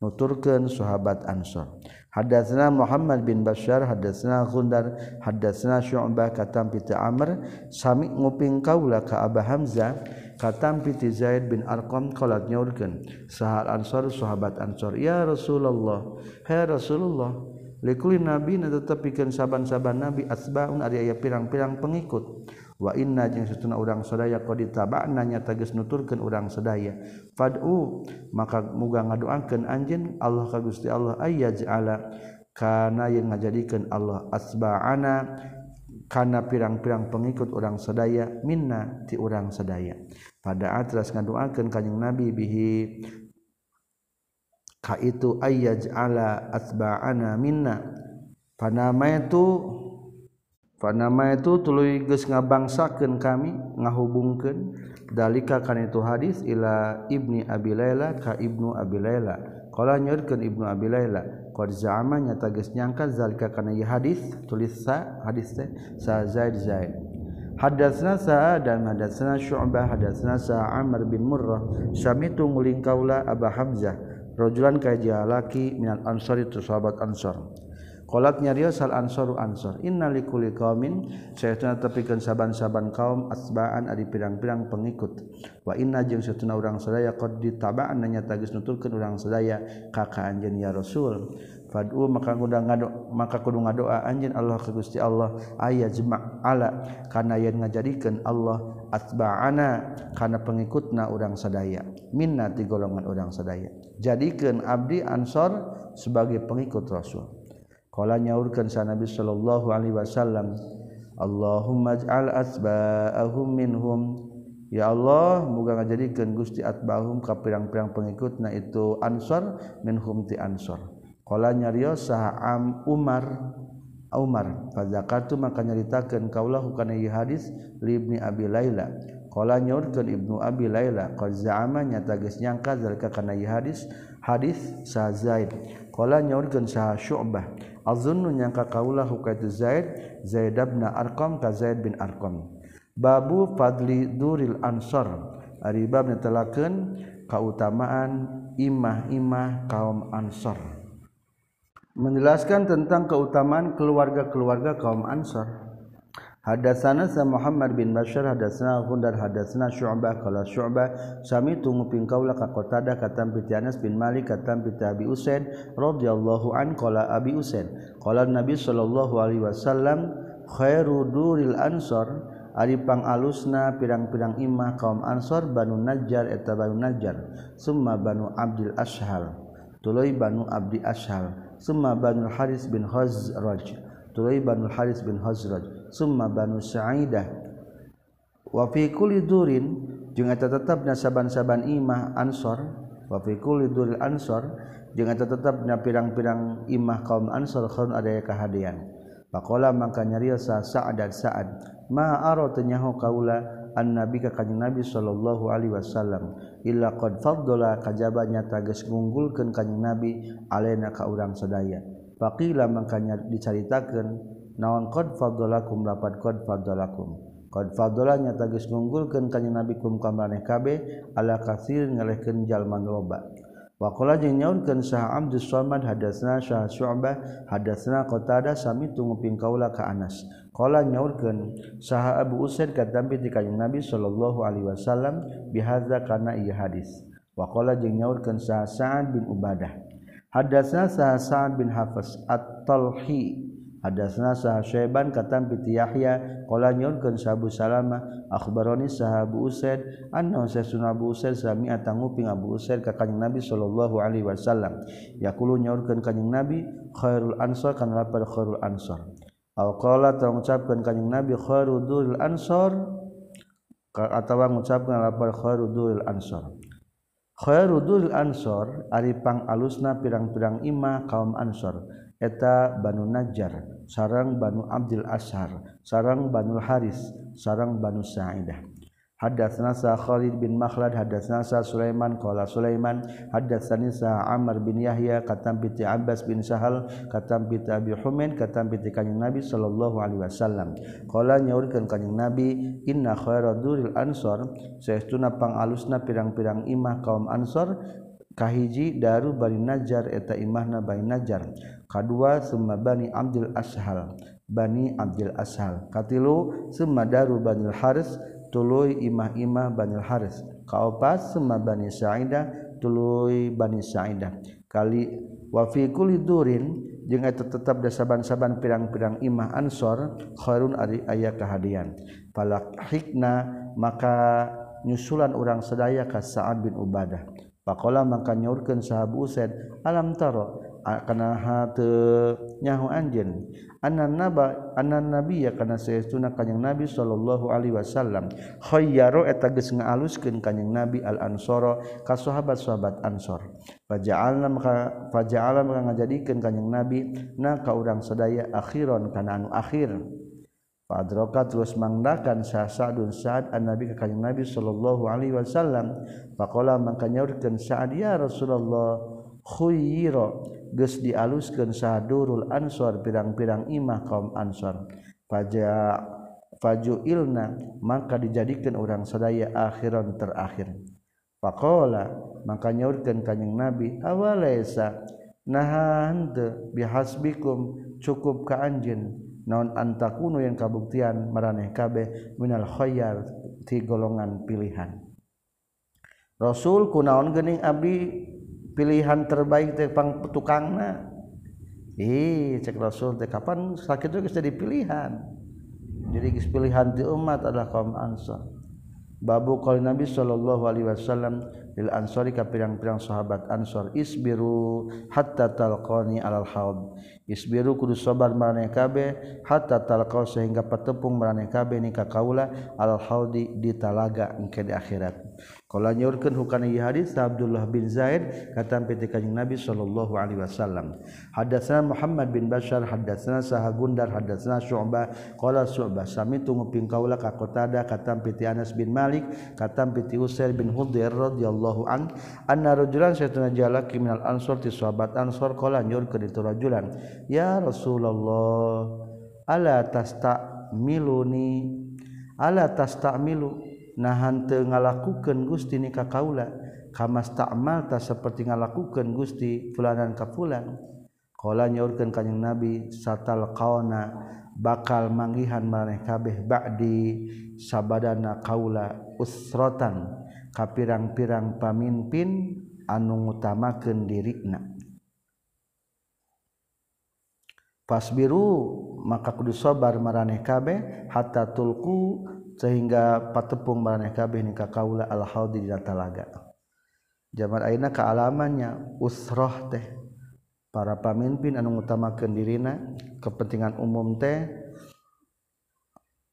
Nuturkeun sahabat ansor. Hadatsna Muhammad bin Bashar, hadatsna Gundar, hadatsna Syu'bah katam piti Amr, sami nguping kaula ka Abah Hamzah, katam piti Zaid bin Arqam qalat nyaurkeun. Sahal Ansar sahabat Ansar, ya Rasulullah, hai Rasulullah, likulli nabi tetepikeun saban-saban nabi asbaun ari aya pirang-pirang pengikut. wa inna jeung satuna urang sadaya qad taba'na tegas nuturkeun urang sadaya. Fad'u maka muga ngadoakeun anjeun Allah ka Gusti Allah ayyaj'ala kana yang ngajadikeun Allah asba'ana kana pirang-pirang pengikut urang sadaya minna ti urang sadaya. Pada atras ngadoakeun kanjing Nabi bihi ka itu ayyaj'ala asba'ana minna. Panama itu Panama itu tuluy geus ngabangsakeun kami ngahubungkeun dalika kana itu hadis ila Ibni Abi Laila ka Ibnu Abi Laila. Qala nyaurkeun Ibnu Abi Laila qad za'ama nyata geus nyangka zalika kana ieu hadis tulis sa hadis teh sa Zaid Zaid. Hadatsna Sa'ad dan hadatsna Syu'bah hadatsna Sa'amr bin Murrah samitu nguling kaula Aba Hamzah rajulan ka jalaki minal ansari tu sahabat ansar. Kolat nyarios sal ansor ansor. Inna likuli kaumin sayatuna tepikan saban-saban kaum asbaan adi pirang-pirang pengikut. Wa inna jeung satuna urang sadaya qad ditabaan nya tagis nuturkan urang sedaya kakak anjen ya Rasul. Fad'u maka kudu ngado maka kudu ngadoa anjen Allah ka Gusti Allah ayat jema' ala kana yen ngajadikeun Allah atba'ana karena pengikutna urang sedaya Minna ti golongan urang sedaya. Jadikan abdi ansor sebagai pengikut Rasul nyaurkan sana Nabi Shallallahu Alaihi Wasallam Allahumj'al asbahum minhum. Ya Allah muga ngajadikeun Gusti atbahum ka pirang-pirang pengikutna itu ansor minhum ti ansor. Qala nyarios saha am Umar Umar fazakatu maka nyaritakeun kaulahu kana hadis li ibni Abi Laila. Qala nyaurkeun ibnu Abi Laila qad za'ama nyata geus nyangka zalika kana hadis hadis sa Zaid. Qala nyaurkeun saha Syu'bah azunnu nyangka kaulahu ka itu Zaid Zaid bin Arqam ka Zaid bin Arqam. Babu fadli duril ansor ari bab netelakeun kautamaan imah-imah kaum ansor menjelaskan tentang keutamaan keluarga-keluarga kaum Ansar. Hadatsana sa Muhammad bin Bashar hadatsana Gundar hadatsana Syu'bah. Qala Syu'bah sami tunguping kaula ka Qatadah katam bi Anas bin Malik katam bi Abi Usaid radhiyallahu an qala Abi Usaid. Qala Nabi sallallahu alaihi wasallam khairu duril ansor ari pangalusna pirang-pirang imah kaum ansor Banu Najjar eta Banu Najjar. Summa Banu Abdul Ashhal. Tuluy Banu Abdi Ashhal. Summa Banu Haris bin Khazraj. Tuluy Banu Haris bin Khazraj. summa Banu Sa'idah wa fi kulli durin jeung eta tetepna saban-saban imah Ansor wa fi kulli duril Ansor jeung eta tetepna pirang-pirang imah kaum Ansor khaun ada kahadean faqala mangka nyariosa Sa'ad dan Sa'ad ma aro tanyaho kaula an nabi ka kanjeng nabi sallallahu alaihi wasallam illa qad faddala kajabanya tages ngunggulkeun kanjeng nabi alena ka urang sadaya. Faqila mangka dicaritakeun naon qad fadalakum lapat qad fadalakum. Qad fadlanya tagis ngunggulkeun ka nabi kum ka maneh kabeh ala kasir ngalehkeun jalma loba wa qala jeung nyaurkeun sah Abdus Samad hadatsna sah Syu'bah hadatsna qatada sami tunguping kaula ka Anas. Qala nyaurkeun sah Abu Usaid katampi ti kanjeng Nabi sallallahu alaihi wasallam bihadza kana ieu hadis. Wa qala jeung nyaurkeun sah Sa'ad bin Ubadah. Hadatsna sah Sa'ad bin Hafs At-Talhi. Hadasna sah Syaiban katam piti Yahya qala nyurkeun Sabu Salama akhbaroni sahabu Usaid anna Usaidun Abu Usaid sami atanguping Abu Usaid ka kanjing Nabi sallallahu alaihi wasallam. Yaqulu nyurkeun kanjing Nabi khairul ansar kana lapar khairul ansar aw qala tong ucapkeun kanjing Nabi khairudul ansar atawa ngucapkeun lapar khairudul ansar khairudul ansar aripang alusna pirang-pirang imah kaum ansar eta Banu Najjar sarang Banu Abdul Ashar sarang Banul Haris sarang Banu Sa'idah Hadatsna sa Khalid bin Makhlad hadatsna sa Sulaiman qala Sulaiman hadatsani sa Amr bin Yahya katam bi Abbas bin Sahal katam bi Abi Humain katam bi kanjeng Nabi sallallahu alaihi wasallam. Qala nyaurkeun kanjeng Nabi inna khairaduril ansor. Saestuna pangalusna pirang-pirang imah kaum ansor kahiji daru bari Najjar eta imahna bari Najjar. Kadua summa bani Abdul Ashal bani Abdul Ashal katilu summa daru bani Haris. Tuluy imah-imah bani Haris. Kaopat summa bani Sa'idah tuluy bani Sa'idah kali wa fi kulli durin. Jeung eta tetep da saban-saban pirang-pirang imah ansor khairun ari aya kahadian. Falak hikna maka nyusulan orang sedaya ka Sa'ad bin Ubadah. Pakola maka nyaurkeun sahabu Usaid alam taro kana hate nyaho anjeun. Anan naba anan nabi ya kana saestuna kanjing nabi sallallahu alaihi wasallam. Khayyaro eta geus ngaaluskeun kanjing nabi al ansoro ka sahabat-sahabat ansor faja'alna maka faja'alna maka ngajadikeun kanjing nabi na ka urang sadaya akhiron kana anu akhir. Padroka terus mangdakan sahsadun saat an nabi ke kanyang nabi Shallallahu Alaihi Wasallam. Pakkola makanyarkan saat dia Rasulullah khuiro geus dialuskeun sadurul ansor pirang-pirang imah kaum ansor faja faju ilna maka dijadikan orang sadaya akhiran terakhir. Faqala maka nyaurkeun kanjing nabi awalaisa nahan bihasbikum cukup ka anjeun naon antakuno yang kabuktian maraneh kabeh minal khoyar ti golongan pilihan. Rasul kunaon gening abdi pilihan terbaik teh pang tukangna? Ih cek Rasul teh kapan sakit itu geus jadi pilihan. Jadi geus pilihan ti umat adalah kaum Ansar. Babu qali Nabi sallallahu alaihi wasallam Ansori ka pirang-pirang sahabat Ansor isbiru hatta talqani alal haud. Isbiru kudu sabar maraneh kabeh hatta talqau sehingga patepung maraneh kabeh ni ka kaula alal haudi di talaga engke di akhirat. Kala nyorkeun hukana ieu hadis Abdullah bin Zaid katam piti kanjing Nabi sallallahu alaihi wasallam. Hadatsana Muhammad bin Bashar hadatsana Sahagundar hadatsana Syu'bah. Qala Syu'bah samitu nguping kaula ka Qatada katam piti Anas bin Malik katam piti Usair bin Hudzair radhiyallahu an anna rajulan saytuna jalaki minal ansor ti sahabat ansor qala nyorkeun itu rajulan ya Rasulullah ala tastamiluni? Ala tastamilu? Nahan ngalakukan Gusti ni ka kaula kamas takmal tak seperti ngalakukan Gusti fulanan ka fulan? Kala nyaurkeun kanjing Nabi satal qauna bakal manggihan maneh kabeh ba'di sabadana kaula usrotan kapirang-pirang pamimpin anu ngutamakeun dirina pas biru maka kudu sabar maraneh kabeh hatta tulku sehingga patepung maraneh kabeh ni kaula al haudi di talaga. Jaman ayeuna kealamannya usroh teh. Para pamimpin anu ngutamakeun dirina kepentingan umum teh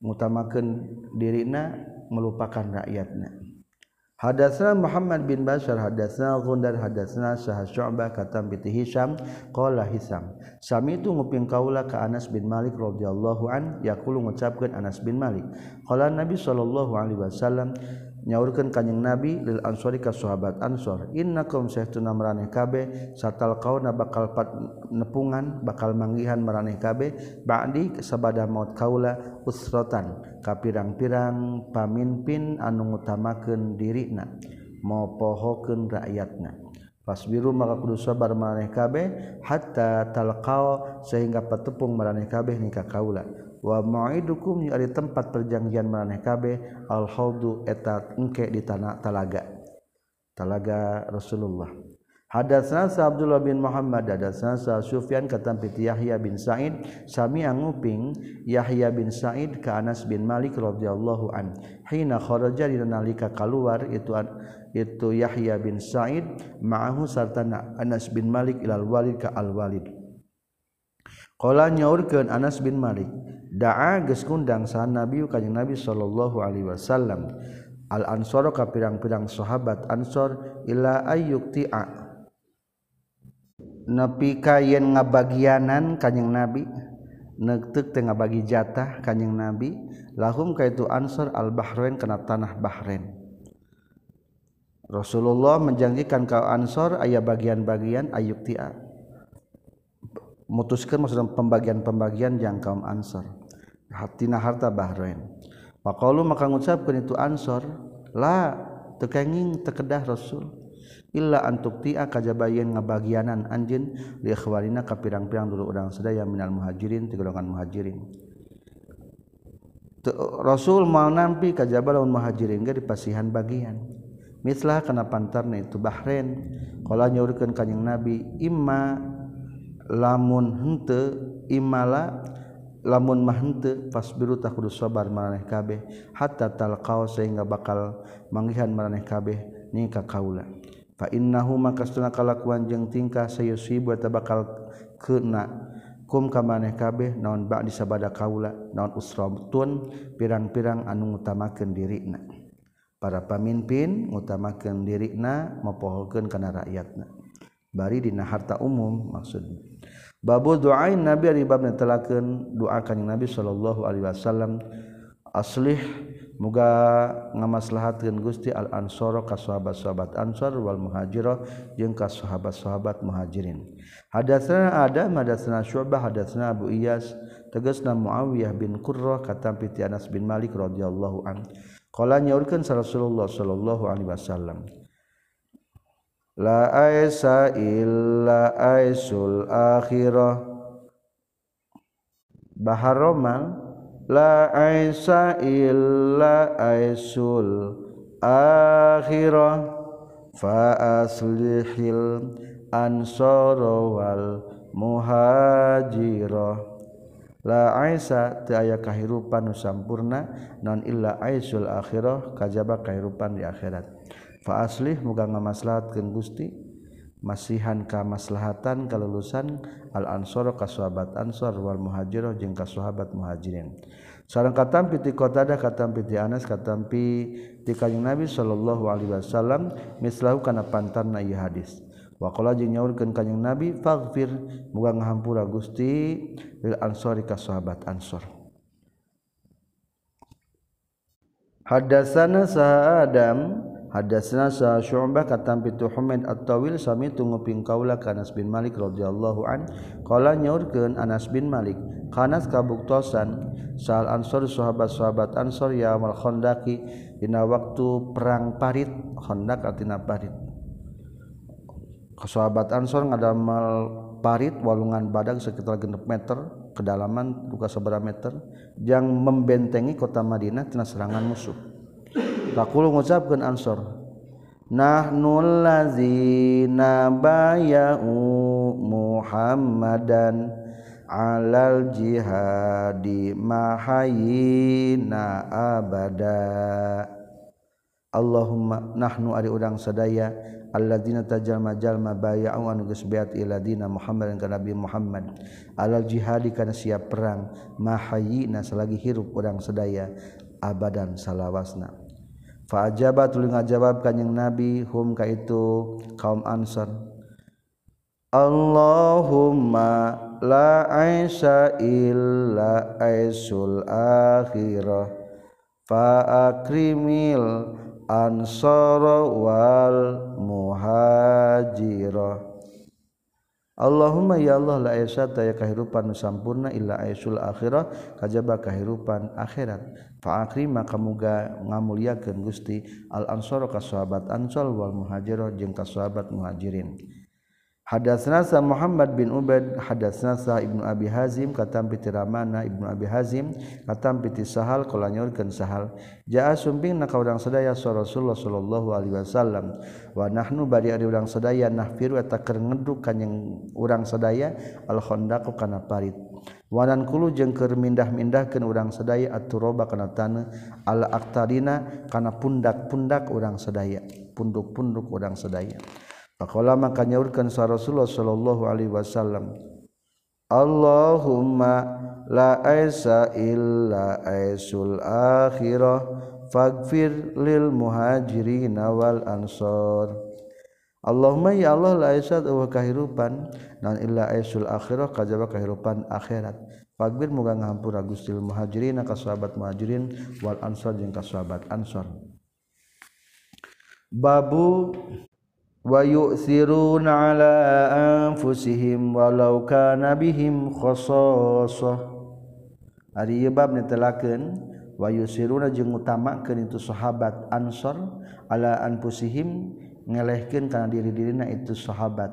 ngutamakeun dirina melupakan rakyatnya. Hadatsna Muhammad bin Bashar hadatsna Gundar hadatsna Syah Syu'bah katam bi Hisam qala Hisam. Sami itu nguping kaula ka Anas bin Malik radhiyallahu an yaqulu ngucapkeun Anas bin Malik. Qala Nabi sallallahu alaihi wasallam nyaurkeun kanjing Nabi lil ansori ka sahabat Ansor innakum sahtuna maraneh kabeh satal kauna bakal pat nepungan bakal manggihan maraneh kabeh ba'di sabada maut kaula usratan kapirang-pirang pamimpin anu ngutamakeun dirina mau pohokeun rakyatna. Fasbiru maka kudu sabar maraneh kabeh hatta talqau sehingga patepung maraneh kabeh ni ka kaula. Wa mau'idukum ari tempat perjanjian maraneh kabeh al haudu eta engke di tanah talaga. Talaga Rasulullah. Hadatsana Abdullah bin Muhammad hadatsana Sufyan katam piti Yahya bin Sa'id sami anguping Yahya bin Sa'id ka Anas bin Malik radhiyallahu an. Hina kharaja nalika kaluar itu itu Yahya bin Sa'id ma'ahu sartana Anas bin Malik ilal Walid ka Al Walid. Qala nyaurkeun Anas bin Malik daa geus kundang sahan Nabi kanjing Nabi sallallahu alaihi wasallam. Al ansor ka pirang-pirang sahabat ansor ila ayyukti'a nepi ka yen ngabagianan kanyeng nabi negtek teh ngabagi jatah kanyeng nabi lahum kaitu ansor al bahrain kana tanah bahrain. Rasulullah menjanjikan kau ansor ayah bagian-bagian ayuk tia mutuskan maksudnya pembagian-pembagian yang kaum ansor. Hatina harta bahrain. Pakalu maka ngucapkan itu ansor la tekenging tekedah Rasul. illa antuktia kajabayeun ngabagianan anjeun li ikhwanina ka pirang-pirang dulu urang sadaya minal muhajirin ti golongan muhajirin. Rasul mau nampi kajaba lawan muhajirin ge dipasihan bagian. Mislah kana pantarna itu Bahrain qala nyaurkeun kanjing Nabi imma lamun henteu imala lamun mah henteu fasbiru tah kudu sabar maraneh kabeh hatta talqau sehingga bakal manggihan maraneh kabeh ning ka kaula. fa innahu makastuna kalakuan jeung tingkah sayusibu eta bakal kena kum ka maneh kabeh naon ba'di sabada kaula naon usratun pirang-pirang anu ngutamakeun dirina para pamimpin ngutamakeun dirina mapohokeun kana rakyatna. Bari dina harta umum maksudna babu doain nabi ari bab netelakeun doa kanjing nabi sallallahu alaihi wasallam aslih muga ngamaslahatkan Gusti al ansoro ka sahabat-sahabat ansor wal muhajirah jeung ka sahabat-sahabat muhajirin. Hadatsana ada hadatsana syu'bah hadatsana Abu Iyas tegasna Muawiyah bin Qurrah katam piti Anas bin Malik radhiyallahu an. Qala nyaurkeun Rasulullah sallallahu alaihi wasallam. La aisa illa aisul akhirah. Baharomal la aisa illa aisul akhirah. Fa aslihil ansara wal muhajirah. La aisa teu aya kahirupan nu sampurna non illa aisul akhirah kajaba kahirupan di akhirat. Fa aslih muga ngamaslahatkeun Gusti. masihan kamaslahatan kalulusan al-ansor kasuhabat ansor wal muhajiro jeung kasuhabat muhajirin. Sareng katampi ti qatadah katampi ti Anas katampi ti kanjeng Nabi sallallahu alaihi wasallam mislahu kana pantarna ieu hadis. Wa qala jeung nyaurkeun kanjeng Nabi faghfir muga ngahampura Gusti lil ansori kasuhabat ansor. Hadasana sa Adam hadatsana sa Syu'bah katam pitu Humaid at-Tawil sami tunguping kaula ka bin Malik radhiyallahu an. Qala nyaurkeun Anas bin Malik kanas kabuktosan sal ansor sahabat-sahabat ansor ya amal khandaqi dina waktu perang parit khandaq artina parit. Sahabat ansor ngadamal parit walungan badak sekitar genep meter kedalaman buka seberapa meter yang membentengi kota Madinah tina serangan musuh takulu ngucapkeun ansor. Nahnulazina bayau muhammadan alal jihadi mahayina abada. Allahumma nahnu ari udang sadaya alladzina tajalma jalma bayau anu geus beat iladina Muhammad ka Nabi Muhammad. Alal jihadi kana siap perang mahayina selagi hirup urang sedaya abadan salawasna. Fajaba tuli ngajawab kanyang Nabi hum ka itu kaum Ansar. Allahumma la aisha illa aisul akhirah fa akrimil ansara wal muhajirah Allahumma ya Allah la aysata ya kahirupan sampurna illa aisul akhirah kajaba kahirupan akhirat. Fa maka kamuga ngamuliakeun Gusti al ansor ka sahabat ansor wal muhajirah jeung ka sahabat muhajirin. Hadatsna Muhammad bin Ubaid hadatsnasa Ibnu Abi Hazim katam piti Ramana Ibnu Abi Hazim katam piti Sahal kala Sahal. Jaa sumping na ka urang sadaya sa Rasulullah sallallahu alaihi wasallam. Wa nahnu bari ari urang sadaya nahfiru eta keur ngeduk kanjing urang sadaya al khandaq kana parit. Wanan kulu jeung keur mindah-mindahkeun urang sadaya aturoba kana taneuh al aqtarina kana pundak-pundak urang sadaya punduk-punduk urang sadaya. Pakola maka nyaurkan sa Rasulullah sallallahu alaihi wasallam. Allahumma la aisa illa aisul akhirah faghfir lil muhajirin wal ansor. Allahumma ya Allah la aisa wa kahirupan nan illa aisul akhirah kajaba kahirupan akhirat. Faghfir muga ngahampura Gusti lil muhajirin ka sahabat muhajirin wal ansor jeung ka sahabat ansor. Babu ويؤثرون على أنفسهم ولو كان بهم خصاصة. Ari bab netelakeun wa yusiruna jeung ngutamakeun itu sahabat Ansor ala anfusihim ngelehkeun kana diri-dirina itu sahabat.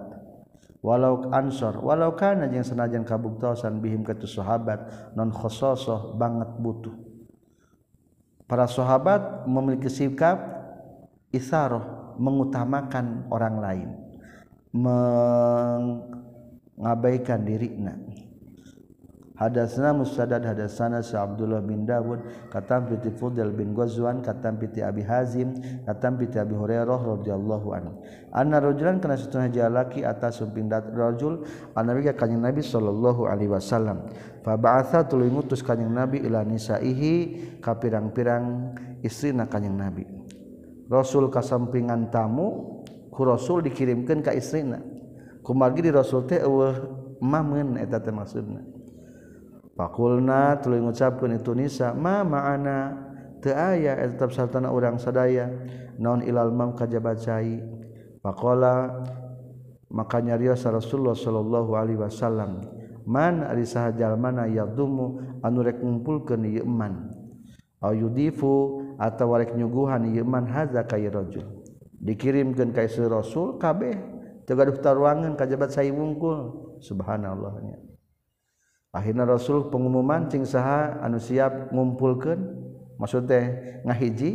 Walau Ansor walau kana jeung sanajan kabuktosan bihim ka sahabat non khososoh banget butuh. Para sahabat memiliki sikap isaroh mengutamakan orang lain mengabaikan dirinya. Hadatsana Musaddad hadatsana Sa Abdullah bin Dawud katam piti Fudel bin Ghazwan katam piti Abi Hazim katam piti Abi Hurairah radhiyallahu anhu. Anna rajulan kana satuna jalaki atas sumping rajul annabi ka kanjing Nabi sallallahu alaihi wasallam. Fa ba'atha tuluy ngutus kanjing Nabi ila nisaihi ka pirang-pirang istri na kanjing Nabi. Rasul kasampingan tamu ku Rasul dikirimkan ka istrina kumargi di Rasul teh eueuh mamen eta teh maksudna. Pakulna tuluy ngucapkeun itu Nisa ma ma'ana teu aya eta tetep sartana urang sadaya naon ilal mam kajaba cai Pakola maka nyarios Rasulullah sallallahu alaihi wasallam man ari saha jalmana yadumu anu rek ngumpulkeun ieu man? Ayudifu atau warek nyuguhan yeman haza kairojul dikirimkan kaisu rasul kabeh. Tegaduh taruangan kajabat saya wungkul. Subhanallahnya akhirnya rasul pengumuman cing saha anu siap ngumpulkan maksud teh ngahiji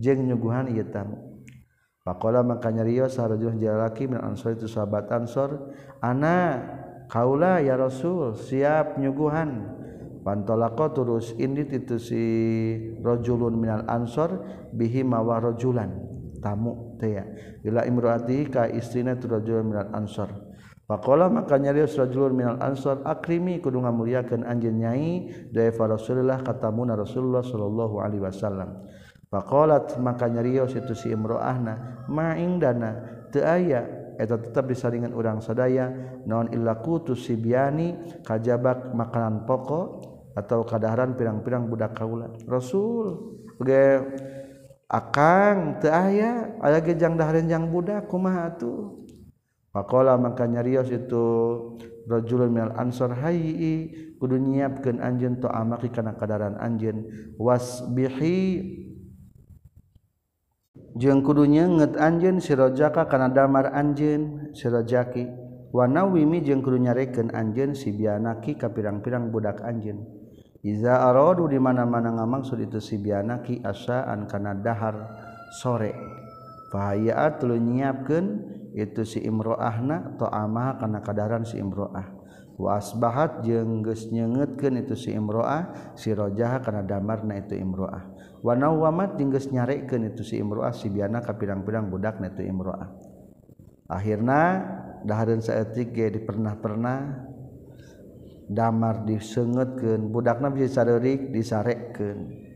jeng nyuguhan ieu tamu. Pakola maka nyario sarjuh jalaki min ansor itu sahabat ansor. Ana kaula ya Rasul siap nyuguhan. Pantolako terus indit itu si rojulun minal ansor bihi mawa rojulan tamu bila imroati ka istrina tu rajul minal ansor Pakola maka nyarios rajulun minal ansor akrimi kudu ngamuliakeun anjeun nyai fa Rasulullah katamuna Rasulullah sallallahu alaihi wasallam. Faqalat maka nyarios itu si imro'ahna ma indana teu aya eta tetap disaringan urang sadaya naon illa kutu sibyani kajabak makanan pokok atau kadaharan pirang-pirang budak kaula. Rasul ge akang teu aya aya ge jang dahareun jang budak kumaha atuh? Pakola maka nyarios itu rajulun minal ansor hayyi kudu nyiapkeun anjeun to amaki kana kadaran anjeun. Wasbihi jeung kudu nyeungeut anjeun sirojaka kana damar anjeun sirojaki wanawimi jeung kudu nyarekeun anjeun sibianaki ka pirang-pirang budak anjeun Iza arodu di mana-mana ngamaksud itu si bianaki asaan kana dahar sore. Fahayat tuluy nyiapkeun itu si imroahna ta'ama kana kadaran si imroah. Wa asbahat jeung geus nyeungeutkeun itu si imroah si rojaha kana damarna itu imroah. Wa nawamat jeung geus nyarekeun itu si imroah si biana ka pirang-pirang budakna itu imroah. Akhirna dahareun saeutik ge dipernah-pernah damar disengetken budakna bisa sareurik disarekeun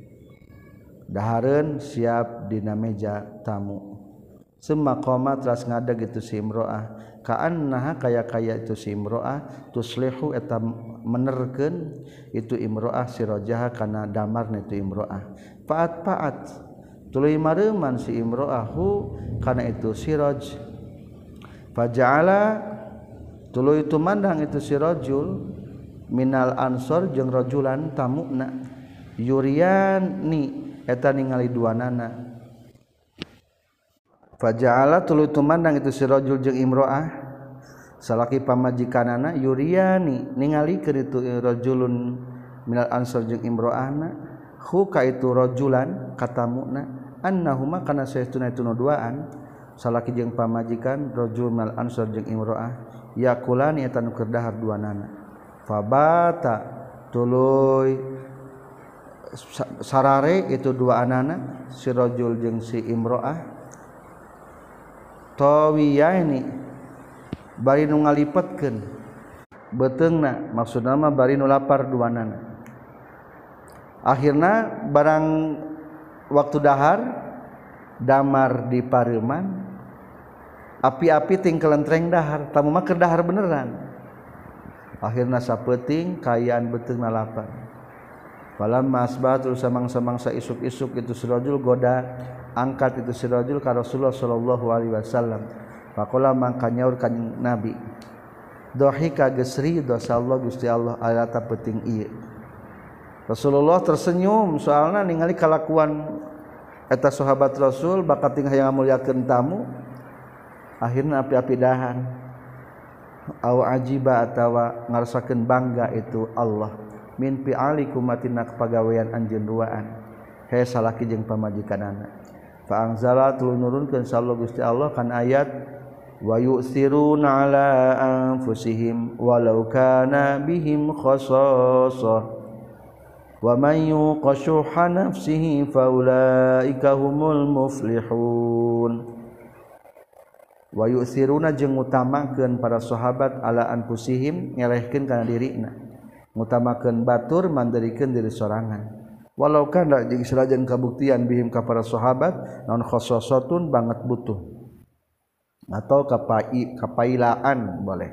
dahareun siap dina meja tamu. Semua koma teras ngada gitu imro'ah, kaan nah kaya kaya itu imro'ah, tuslihu eta menerken itu imroah sirojaha kana damar itu imroah. Paat paat tuluy mareman si imroahu kana itu si roj. Tuluy tului itu sirojul Minal Ansor jeung rojulan tamukna Yuriani eta ningali dua nana Fajaala tulu tumandang itu si rojul jeung imro'ah. Salaki pamajikanana Yuriani ningali keur itu rojulun minal ansor jeung imro'ahna. Huka itu rojulan katamukna annahuma kana saytuna itu nu duaan salaki jeung pamajikan rojul minal ansor jeung imro'ah. Yakulani eta nu keur dahar duanana. fabata tuluy. Sarare itu dua anana si rajul jeung si imroah tawiyaini bari nu ngalipetkeun. Beteungna maksudna mah bari nu lapar dua anana. Akhirna barang waktu dahar damar di pareman api-api ting kelentreng dahar. Tamu mah keur dahar beneran. akhirnya sapeting kayaan betul nalapan Palam masbah terus samang-samangsa isuk-isuk itu sirajul goda angkat itu sirajul ka Rasulullah sallallahu alaihi wasallam. Pakola mangka nyaur ka Nabi. Dohika gesri dosa Allah Gusti Allah ayata penting ieu. Rasulullah tersenyum soalnya ningali kalakuan eta sahabat Rasul bakat ting yang muliakeun tamu akhirna api-api dahan. aw ajiba atawa ngarasakeun bangga itu Allah. Min pi'alikum matina pagawean anjeun duaan he salaki jeung pamajikanana. Fa anzala nurunkeun sallallahu Gusti Allah kan ayat wa yusiruna ala anfusihim walau kana bihim khassasah wa man yuqashuha nafsihi faulaika humul muflihun. wayu siruna jeung utamakeun para sahabat ala anfusihim ngelehkeun kana dirina. Ngutamakeun batur mandirikeun diri sorangan. Walau kana jeung serajan kabuktian bihim ka para sahabat naon khassasatun banget butuh. Atau kapai kapailaan boleh.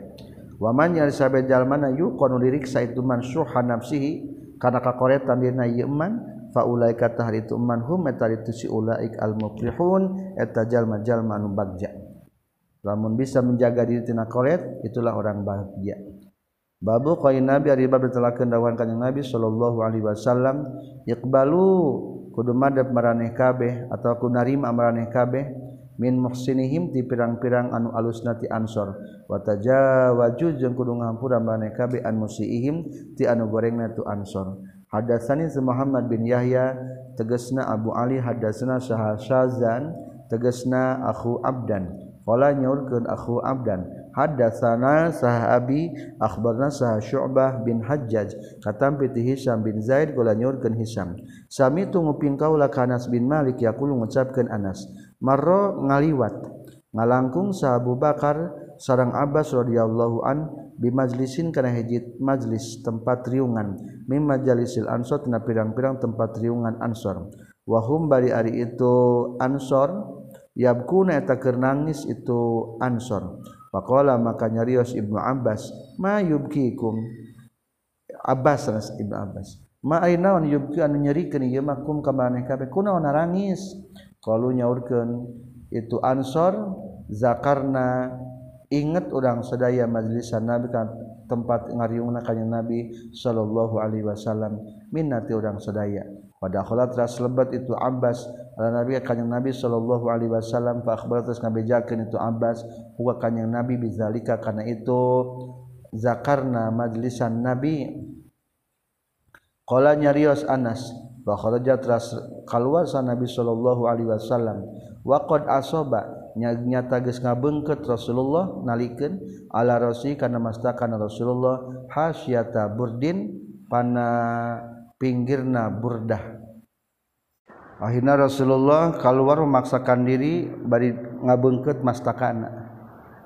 Waman yang sabe jalmana yuqanu diriksa itu man syuha nafsihi kana kakoretan dina yeman faulaika tahritu man hum eta itu si ulaik al muflihun eta jalma-jalma nu bagja. lamun bisa menjaga diri tina koret itulah orang bahagia. Babu qain nabi ari bab ditelakeun dawuhan kanjeng nabi sallallahu alaihi wasallam iqbalu kudu madhep maraneh kabeh atawa kudu narima maraneh kabeh min muhsinihim ti pirang-pirang anu alusna ti ansor. Wa tajawaju jeung kudu ngampura maraneh kabeh an musiihim ti anu gorengna tu ansor. Hadatsani Muhammad bin Yahya tegasna Abu Ali hadatsna Syahzan tegasna Akhu Abdan. Kala nyaurkeun akhu Abdan. Hadatsana sahabi akhbarna sah Syu'bah bin Hajjaj katampi ti Hisam bin Zaid kala nyaurkeun Hisam. Sami tu nguping kaula Kanas bin Malik yaqulu ngucapkeun Anas. Marro ngaliwat ngalangkung sah Abu Bakar sareng Abbas radhiyallahu an bi majlisin kana hiji majlis tempat riungan mim majlisil ansor tina pirang-pirang tempat riungan ansor wahum bari ari itu ansor yabkuna eta keur nangis itu Ansor. Faqala maka nyarios Ibnu Abbas ma yubkikum? Abbas ras Ibnu Abbas. Ma ainaon yubki anu nyerikeun ieu mah kum ka maneh kabeh kunaon narangis. Qalu nyaurkeun itu Ansor zakarna inget orang sedaya majlisan Nabi kan tempat ngariungna kanjeng Nabi sallallahu alaihi wasallam. Minnati orang sedaya pada kholat ras lebat itu Abbas. Ala Nabi kanjing Nabi sallallahu alaihi wasallam fa akhbar terus ngabejakeun itu Abbas. Huwa kanjing Nabi bizalika kana itu zakarna majlisan Nabi. Nyarios Anas bahwaja keluar Nabi Shallallahu Alaihi Wasallam. Waqd asobanya tagis ngabengket Rasulullah naliken ala Rosi karena masakan Rasulullah hasyata burdin pana pinggirna burdah. Akhirnya Rasulullah keluar memaksakan diri bari ngabengket mastakana.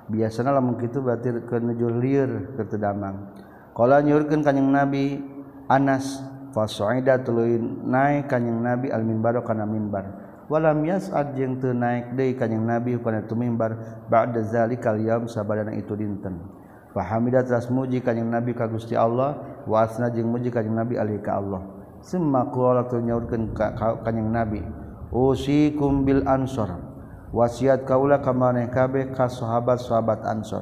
Biasanya lamun kitu berarti kenuju liur ke tedamang. Kala nyurkeun kanjeng Nabi Anas fasaida tuluy naik kanjeng Nabi al minbar kana mimbar. walam yas'ad jeung teu naik deui kanjeng Nabi kana tu mimbar ba'da zalikal yaum sabadana itu dinten. Fa hamida teras muji kanjeng Nabi ka Gusti Allah wasna jeung muji kanjing nabi alih ka Allah. Semma qala tu nyaurkeun ka kanjing nabi usikum bil ansor. Wasiat kaula ka maneh kabeh ka sahabat-sahabat ansor.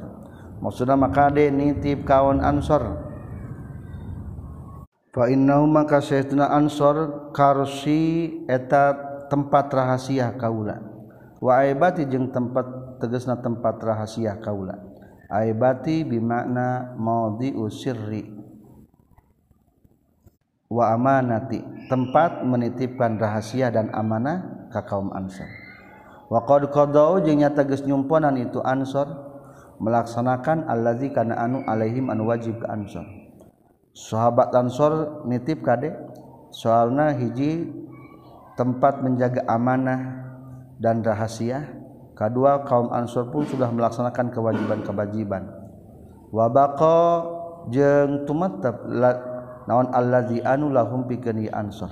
Maksudna makade nitip kawan ansor. Fa innahu maka sayyiduna ansor karsi eta tempat rahasia kaula. Wa aibati jeung tempat tegasna tempat rahasia kaula. Aibati bimakna maudhi usirri diusirri waamati tempat menitipkan rahasia dan amanah ka kaum Ansor wanya teges nyumponan itu Ansor melaksanakan allazi karena anu Alaihim anu wajib ke Ansor sahabat Ansor nitip Kadek soalnya hiji tempat menjaga amanah dan rahasia kedua kaum Ansor pun sudah melaksanakan kewajiban-kewajiban. Wabako jeng tumatap naon allazi anu lahum pikeun ansor.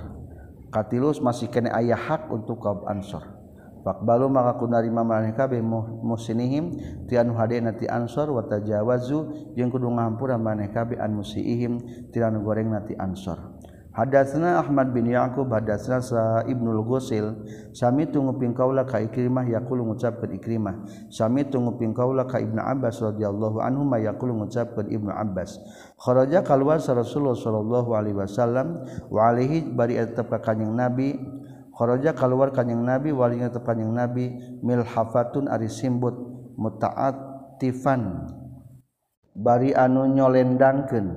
Katilus masih kene aya hak untuk kaum ansor. Faqbalu maka kunarima narima maraneh kabeh musinihim ti anu hadena ti ansor wa tajawazu jeung kudu ngampura maneh kabeh an musiihim ti anu gorengna ti ansor. Hadatsna Ahmad bin Ya'qub hadatsna sa Ibnul Ghusil sami tunguping kaula ka Ikrimah yaqulu ngucapkeun Ikrimah. Sami tunguping kaula ka Ibnu Abbas radhiyallahu anhu ma yaqulu ngucapkeun Ibnu Abbas. Kharaja kalwa Rasulullah sallallahu alaihi wasallam wa alaihi bari atap ka kanjing Nabi. Kharaja kaluar kanjing Nabi wali atap kanjing Nabi milhafatun ari simbut muta'attifan. Bari anu nyolendangkeun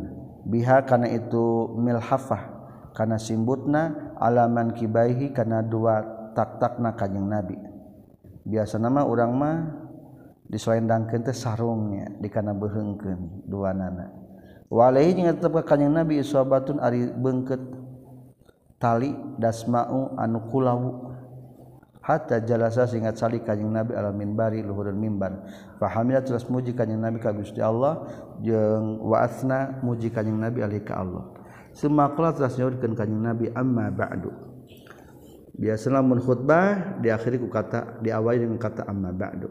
biha kana itu milhafah. kana simbutna alaman kibaihi kana dua tak-takna kanjeng nabi. Biasa nama orang mah diselendangkeun teh sarungnya dikana behengkeun dua nana. Walaihi jeung tetep ka kanjeng nabi sahabatun ari bengket tali dasma'u anu kulawu hatta jalasa sehingga sali kanjing Nabi ala minbari luhureun mimbar fa hamila terus muji kanjeng Nabi ka Gusti Allah jeung wa'asna muji kanjing Nabi alih ka Allah. kanjeng nabi. Amma ba'du. Biasa mun khutbah diakhiri ku kata diawali dengan kata amma ba'du.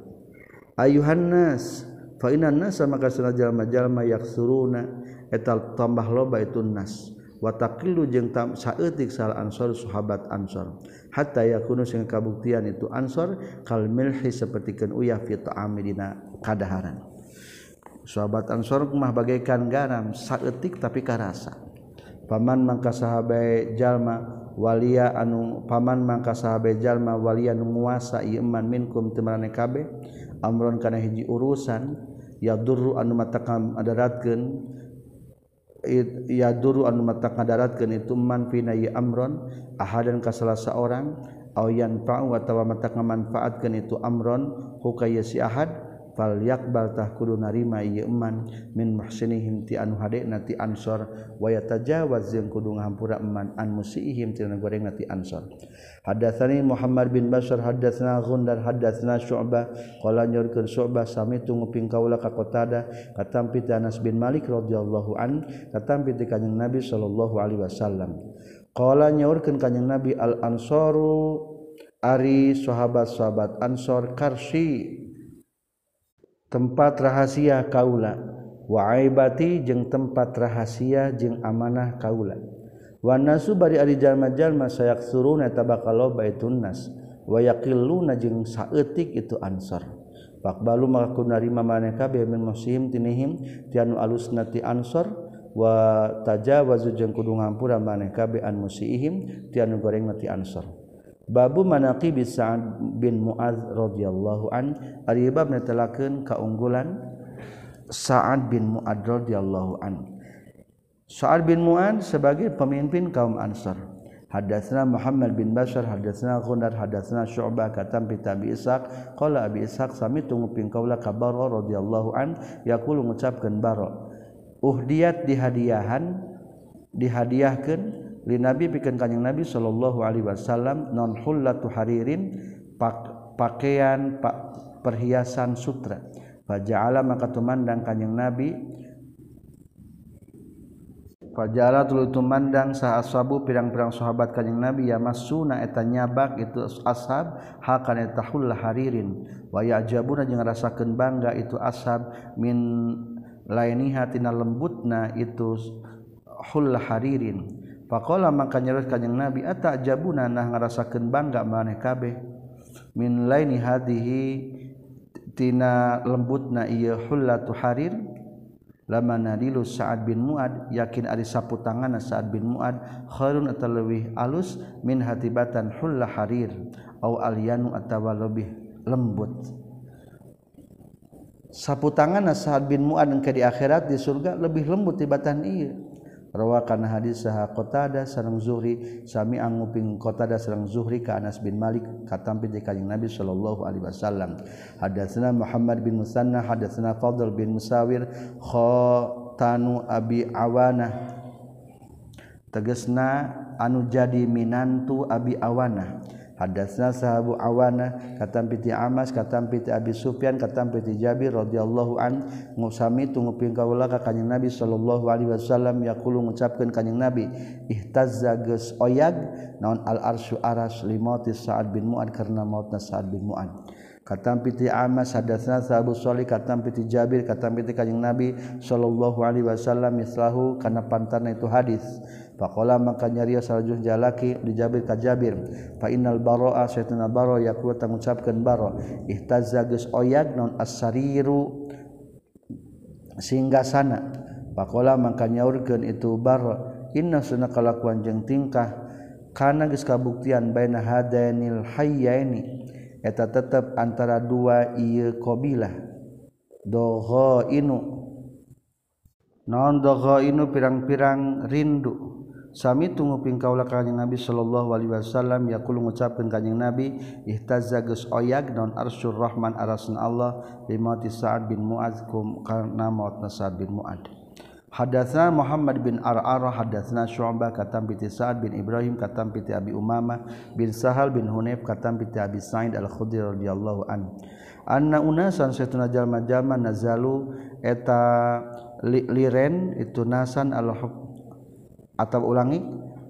Ayuhan nas fa inna nas maka jalma-jalma yaksuruna etal tambah loba itu nas. Wa taqillu jeung tam saeutik sal ansor sahabat ansor. Hatta yakunu sing kabuktian itu ansor kal milhi sapertikeun uyah fi ta'ami dina kadaharan. Sahabat ansor mah bagaikan garam saeutik tapi karasa. paman mangka sahabat jalma walia anu paman mangka sahabat jalma walia anu nguasa ieu man minkum temarane kabeh amron kana hiji urusan ya durru anu matakam adaratkeun ya duru anu matak ngadaratkeun itu man fina ya amron ahadan ka salah saorang aw yanfa'u atawa matak ngamanfaatkeun itu amron hukaya si ahad fal yakbal tah kudu narima ieu iman min muhsinihim ti anu hadena ti ansor wa yatajawaz jeung kudu ngahampura eman an musiihim ti anu gorengna ti ansor. Hadatsani Muhammad bin Bashar hadatsna Gundar hadatsna Syu'bah. Qala nyurkeun Syu'bah sami tu nguping kaula ka Qatada katampi Anas bin Malik radhiyallahu an katampi ti kanjeng Nabi sallallahu alaihi wasallam. Qala nyaurkeun kanjeng Nabi al ansaru ari sahabat-sahabat ansor karsi tempat rahasia kaula. Waibati jeung tempat rahasia jeung amanah kaula. Wanasu bari ari jalma-jalma sayak suruna tabakal baitun nas. Wa yaqilluna jeung saeutik itu ansar Fakbalu maka ku narima maneh kabeh min muslim tinihim tianu alusna ti ansar wa tajawazu jeung kudu ngampura maneh kabeh an musihim tianu goreng ti ansar Babu manaqi bis Sa'ad bin Mu'adz radhiyallahu an ari bab netelakeun kaunggulan Sa'ad bin Mu'adz radhiyallahu an. Sa'ad bin Mu'adz sebagai pemimpin kaum Ansar. Hadatsna Muhammad bin Bashar hadatsna Ghunar hadatsna Syu'bah katam bi Abi Ishaq. Qala Abi Ishaq sami tunguping kaula ka Barra radhiyallahu an yaqulu ngucapkeun Barra. Uhdiyat dihadiahan dihadiahkeun nabi pikan kanyang nabi Shallallahu Alaihi Wasallam nonhulla Haririn pakaian Pak perhiasan sutra. Faja Allah maka tumandang kanyang nabi. Fajarlah tu tumandang saat sabu pirang-pirang sahabat kanyang nabi ya masuna eta nyabak itu ashab hakan etahullah haririn waya jabuna jeung rasakeun bangga itu ashab. Min lainiha tina lembutna itu hulla haririn Pakola maka nyerut kanyang Nabi atak jabuna? Nah ngarasakeun bangga maneh kabeh. Min laini hadihi tina lembutna ieu hullatu harir lama nadilu Sa'ad bin Mu'ad. Yakin ari sapu tanganna Sa'ad bin Mu'ad khairun atalawih alus min hatibatan hullah harir au alyanu atawa lebih lembut. Sapu tanganna Sa'ad bin Mu'ad engke di akhirat di surga lebih lembut tibatan ieu. rawakan hadis saha Qatada sareng Zuhri sami anguping Qatada sareng Zuhri ka Anas bin Malik katampi di kanjing Nabi sallallahu alaihi wasallam. Hadatsna Muhammad bin Musanna hadatsna Fadl bin Musawir khatanu Abi Awana. Tegesna anu jadi minantu Abi Awana. Hadasna sahabu awana katam piti Amas katam piti Abi Sufyan katam piti Jabir radhiyallahu an ngusami tunguping kaula ka kanjeng Nabi sallallahu alaihi wasallam yaqulu ngucapkeun kanjeng Nabi ihtazza geus oyag naon al arsyu aras limauti Sa'ad bin Mu'ad karena mautna Sa'ad bin Mu'ad. Katam piti Amas hadasna sahabu Shalih katam piti Jabir katam piti kanjeng Nabi sallallahu alaihi wasallam mislahu kana pantana itu hadis. Pakola maka nyaria saljun jalaki dijabir kajabir. Fa innal baroa saytuna baro yakul tangucapkeun baro. Ihtazza geus oyag non asariru singgasana. Pakola maka nyaurkeun itu baro. Inna sunna kalakuan jeung tingkah kana geus kabuktian baina hadainil hayyaini. Eta tetap antara dua ieu qabilah. Doho inu. Non doho inu pirang-pirang rindu. Sami tungguping kaulah kanyang Nabi Shallallahu Alaihi Wasallam yakulu ngucapkan kanyang Nabi ihtaza geus oyag non arsyur rahman arasun Allah bimauti Sa'ad bin Mu'ad kum karena mautna Sa'ad bin Mu'ad Hadatsna Muhammad bin Ar'ara hadatsna Syu'bah katam piti Sa'ad bin Ibrahim katam piti Abi Umamah bin Sahal bin Hunayf katam piti Abi Sa'id Al-Khudri radhiyallahu an Anna unasan satuna jalma-jalma nazalu eta liren itu nasan al-hukm atau ulangi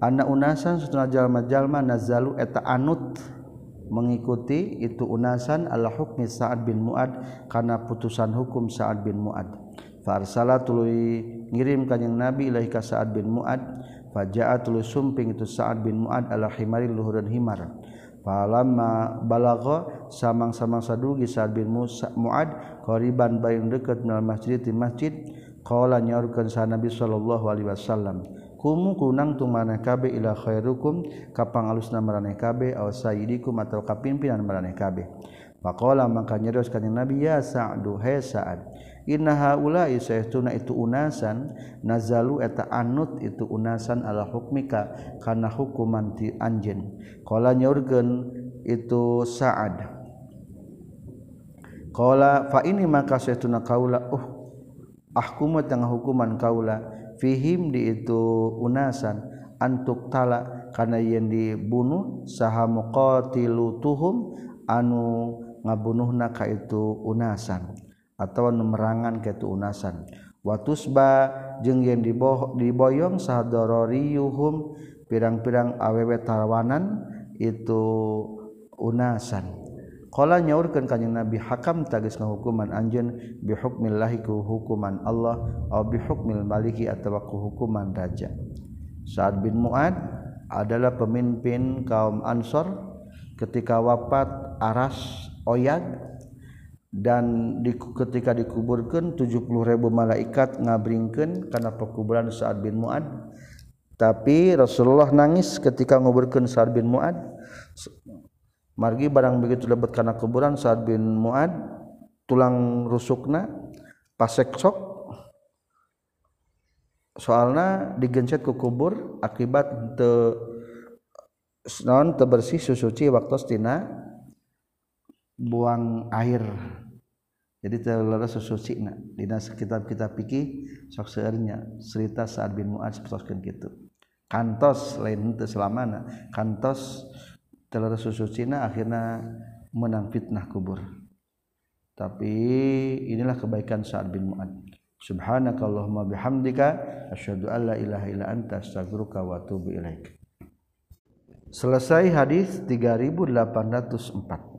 anak unasan setengah jalma-jalma nazalu eta anut. Mengikuti itu unasan ala hukmi Sa'ad bin Mu'ad karena putusan hukum Sa'ad bin Mu'ad. Farsala tuluy ngirim kanjing Nabi ilahi ka Sa'ad bin Mu'ad fajaa tuluy sumping itu Sa'ad bin Mu'ad ala himari luhureun himar. Falamma balagha samang-samang sadugi Sa'ad bin Musa, Mu'ad qariban bayin deukeut minal masjid di masjid qala nyaurkeun sa Nabi sallallahu alaihi wasallam. Kunang tu mana kabe ila khairukum kapang alusna maraneh kabe aw sayyidikum atau kapimpinan maraneh kabe Faqala maka nyeros kanjing Nabi ya Sa'du he Sa'ad Inna haula'i sayahtuna itu unasan nazalu eta anut itu unasan ala hukmika kana hukuman ti anjeun. Qala nyaurkeun itu Sa'ad fa ini maka saya tun kaula uh ahkumut tengah hukuman kaula fihim di itu unasan antuk tala karena yang dibunuh saha muqatilu tuhum anu ngabunuhna naka itu unasan atau merangan ke itu unasan. Watusba jeung yang diboh diboyong saha pirang-pirang awewe tarwanan itu unasan. Nyaurkan kanyang nabi hakam tagis hukuman anjen bihukmillahiku hukuman Allah bihukmil maliki atauku hukuman raja. Saat bin muad adalah pemimpin kaum Ansor ketika wafat Aras oyag dan di, ketika dikuburkan 70.000 malaikat ngabringkan karena pekuburan saat bin muad. Tapi Rasulullah nangis ketika nguburkan saat bin muad margi barang begitu lebat karena kuburan saat bin Muad tulang rusukna pasek sok. Soalnya digencet ke kubur akibat te non tebersih susuci waktu stina buang air. Jadi terlalu susuci na. Dina kitab kita pikir sok seernya cerita saat bin Muad seperti gitu kantos lain itu selamana. Kantos susu Cina akhirnya menang fitnah kubur. Tapi inilah kebaikan saat bin Mu'ad. Subhanakallahumma bihamdika asyhadu alla ilaha illa anta astaghfiruka wa atubu ilaik. Selesai hadis 3804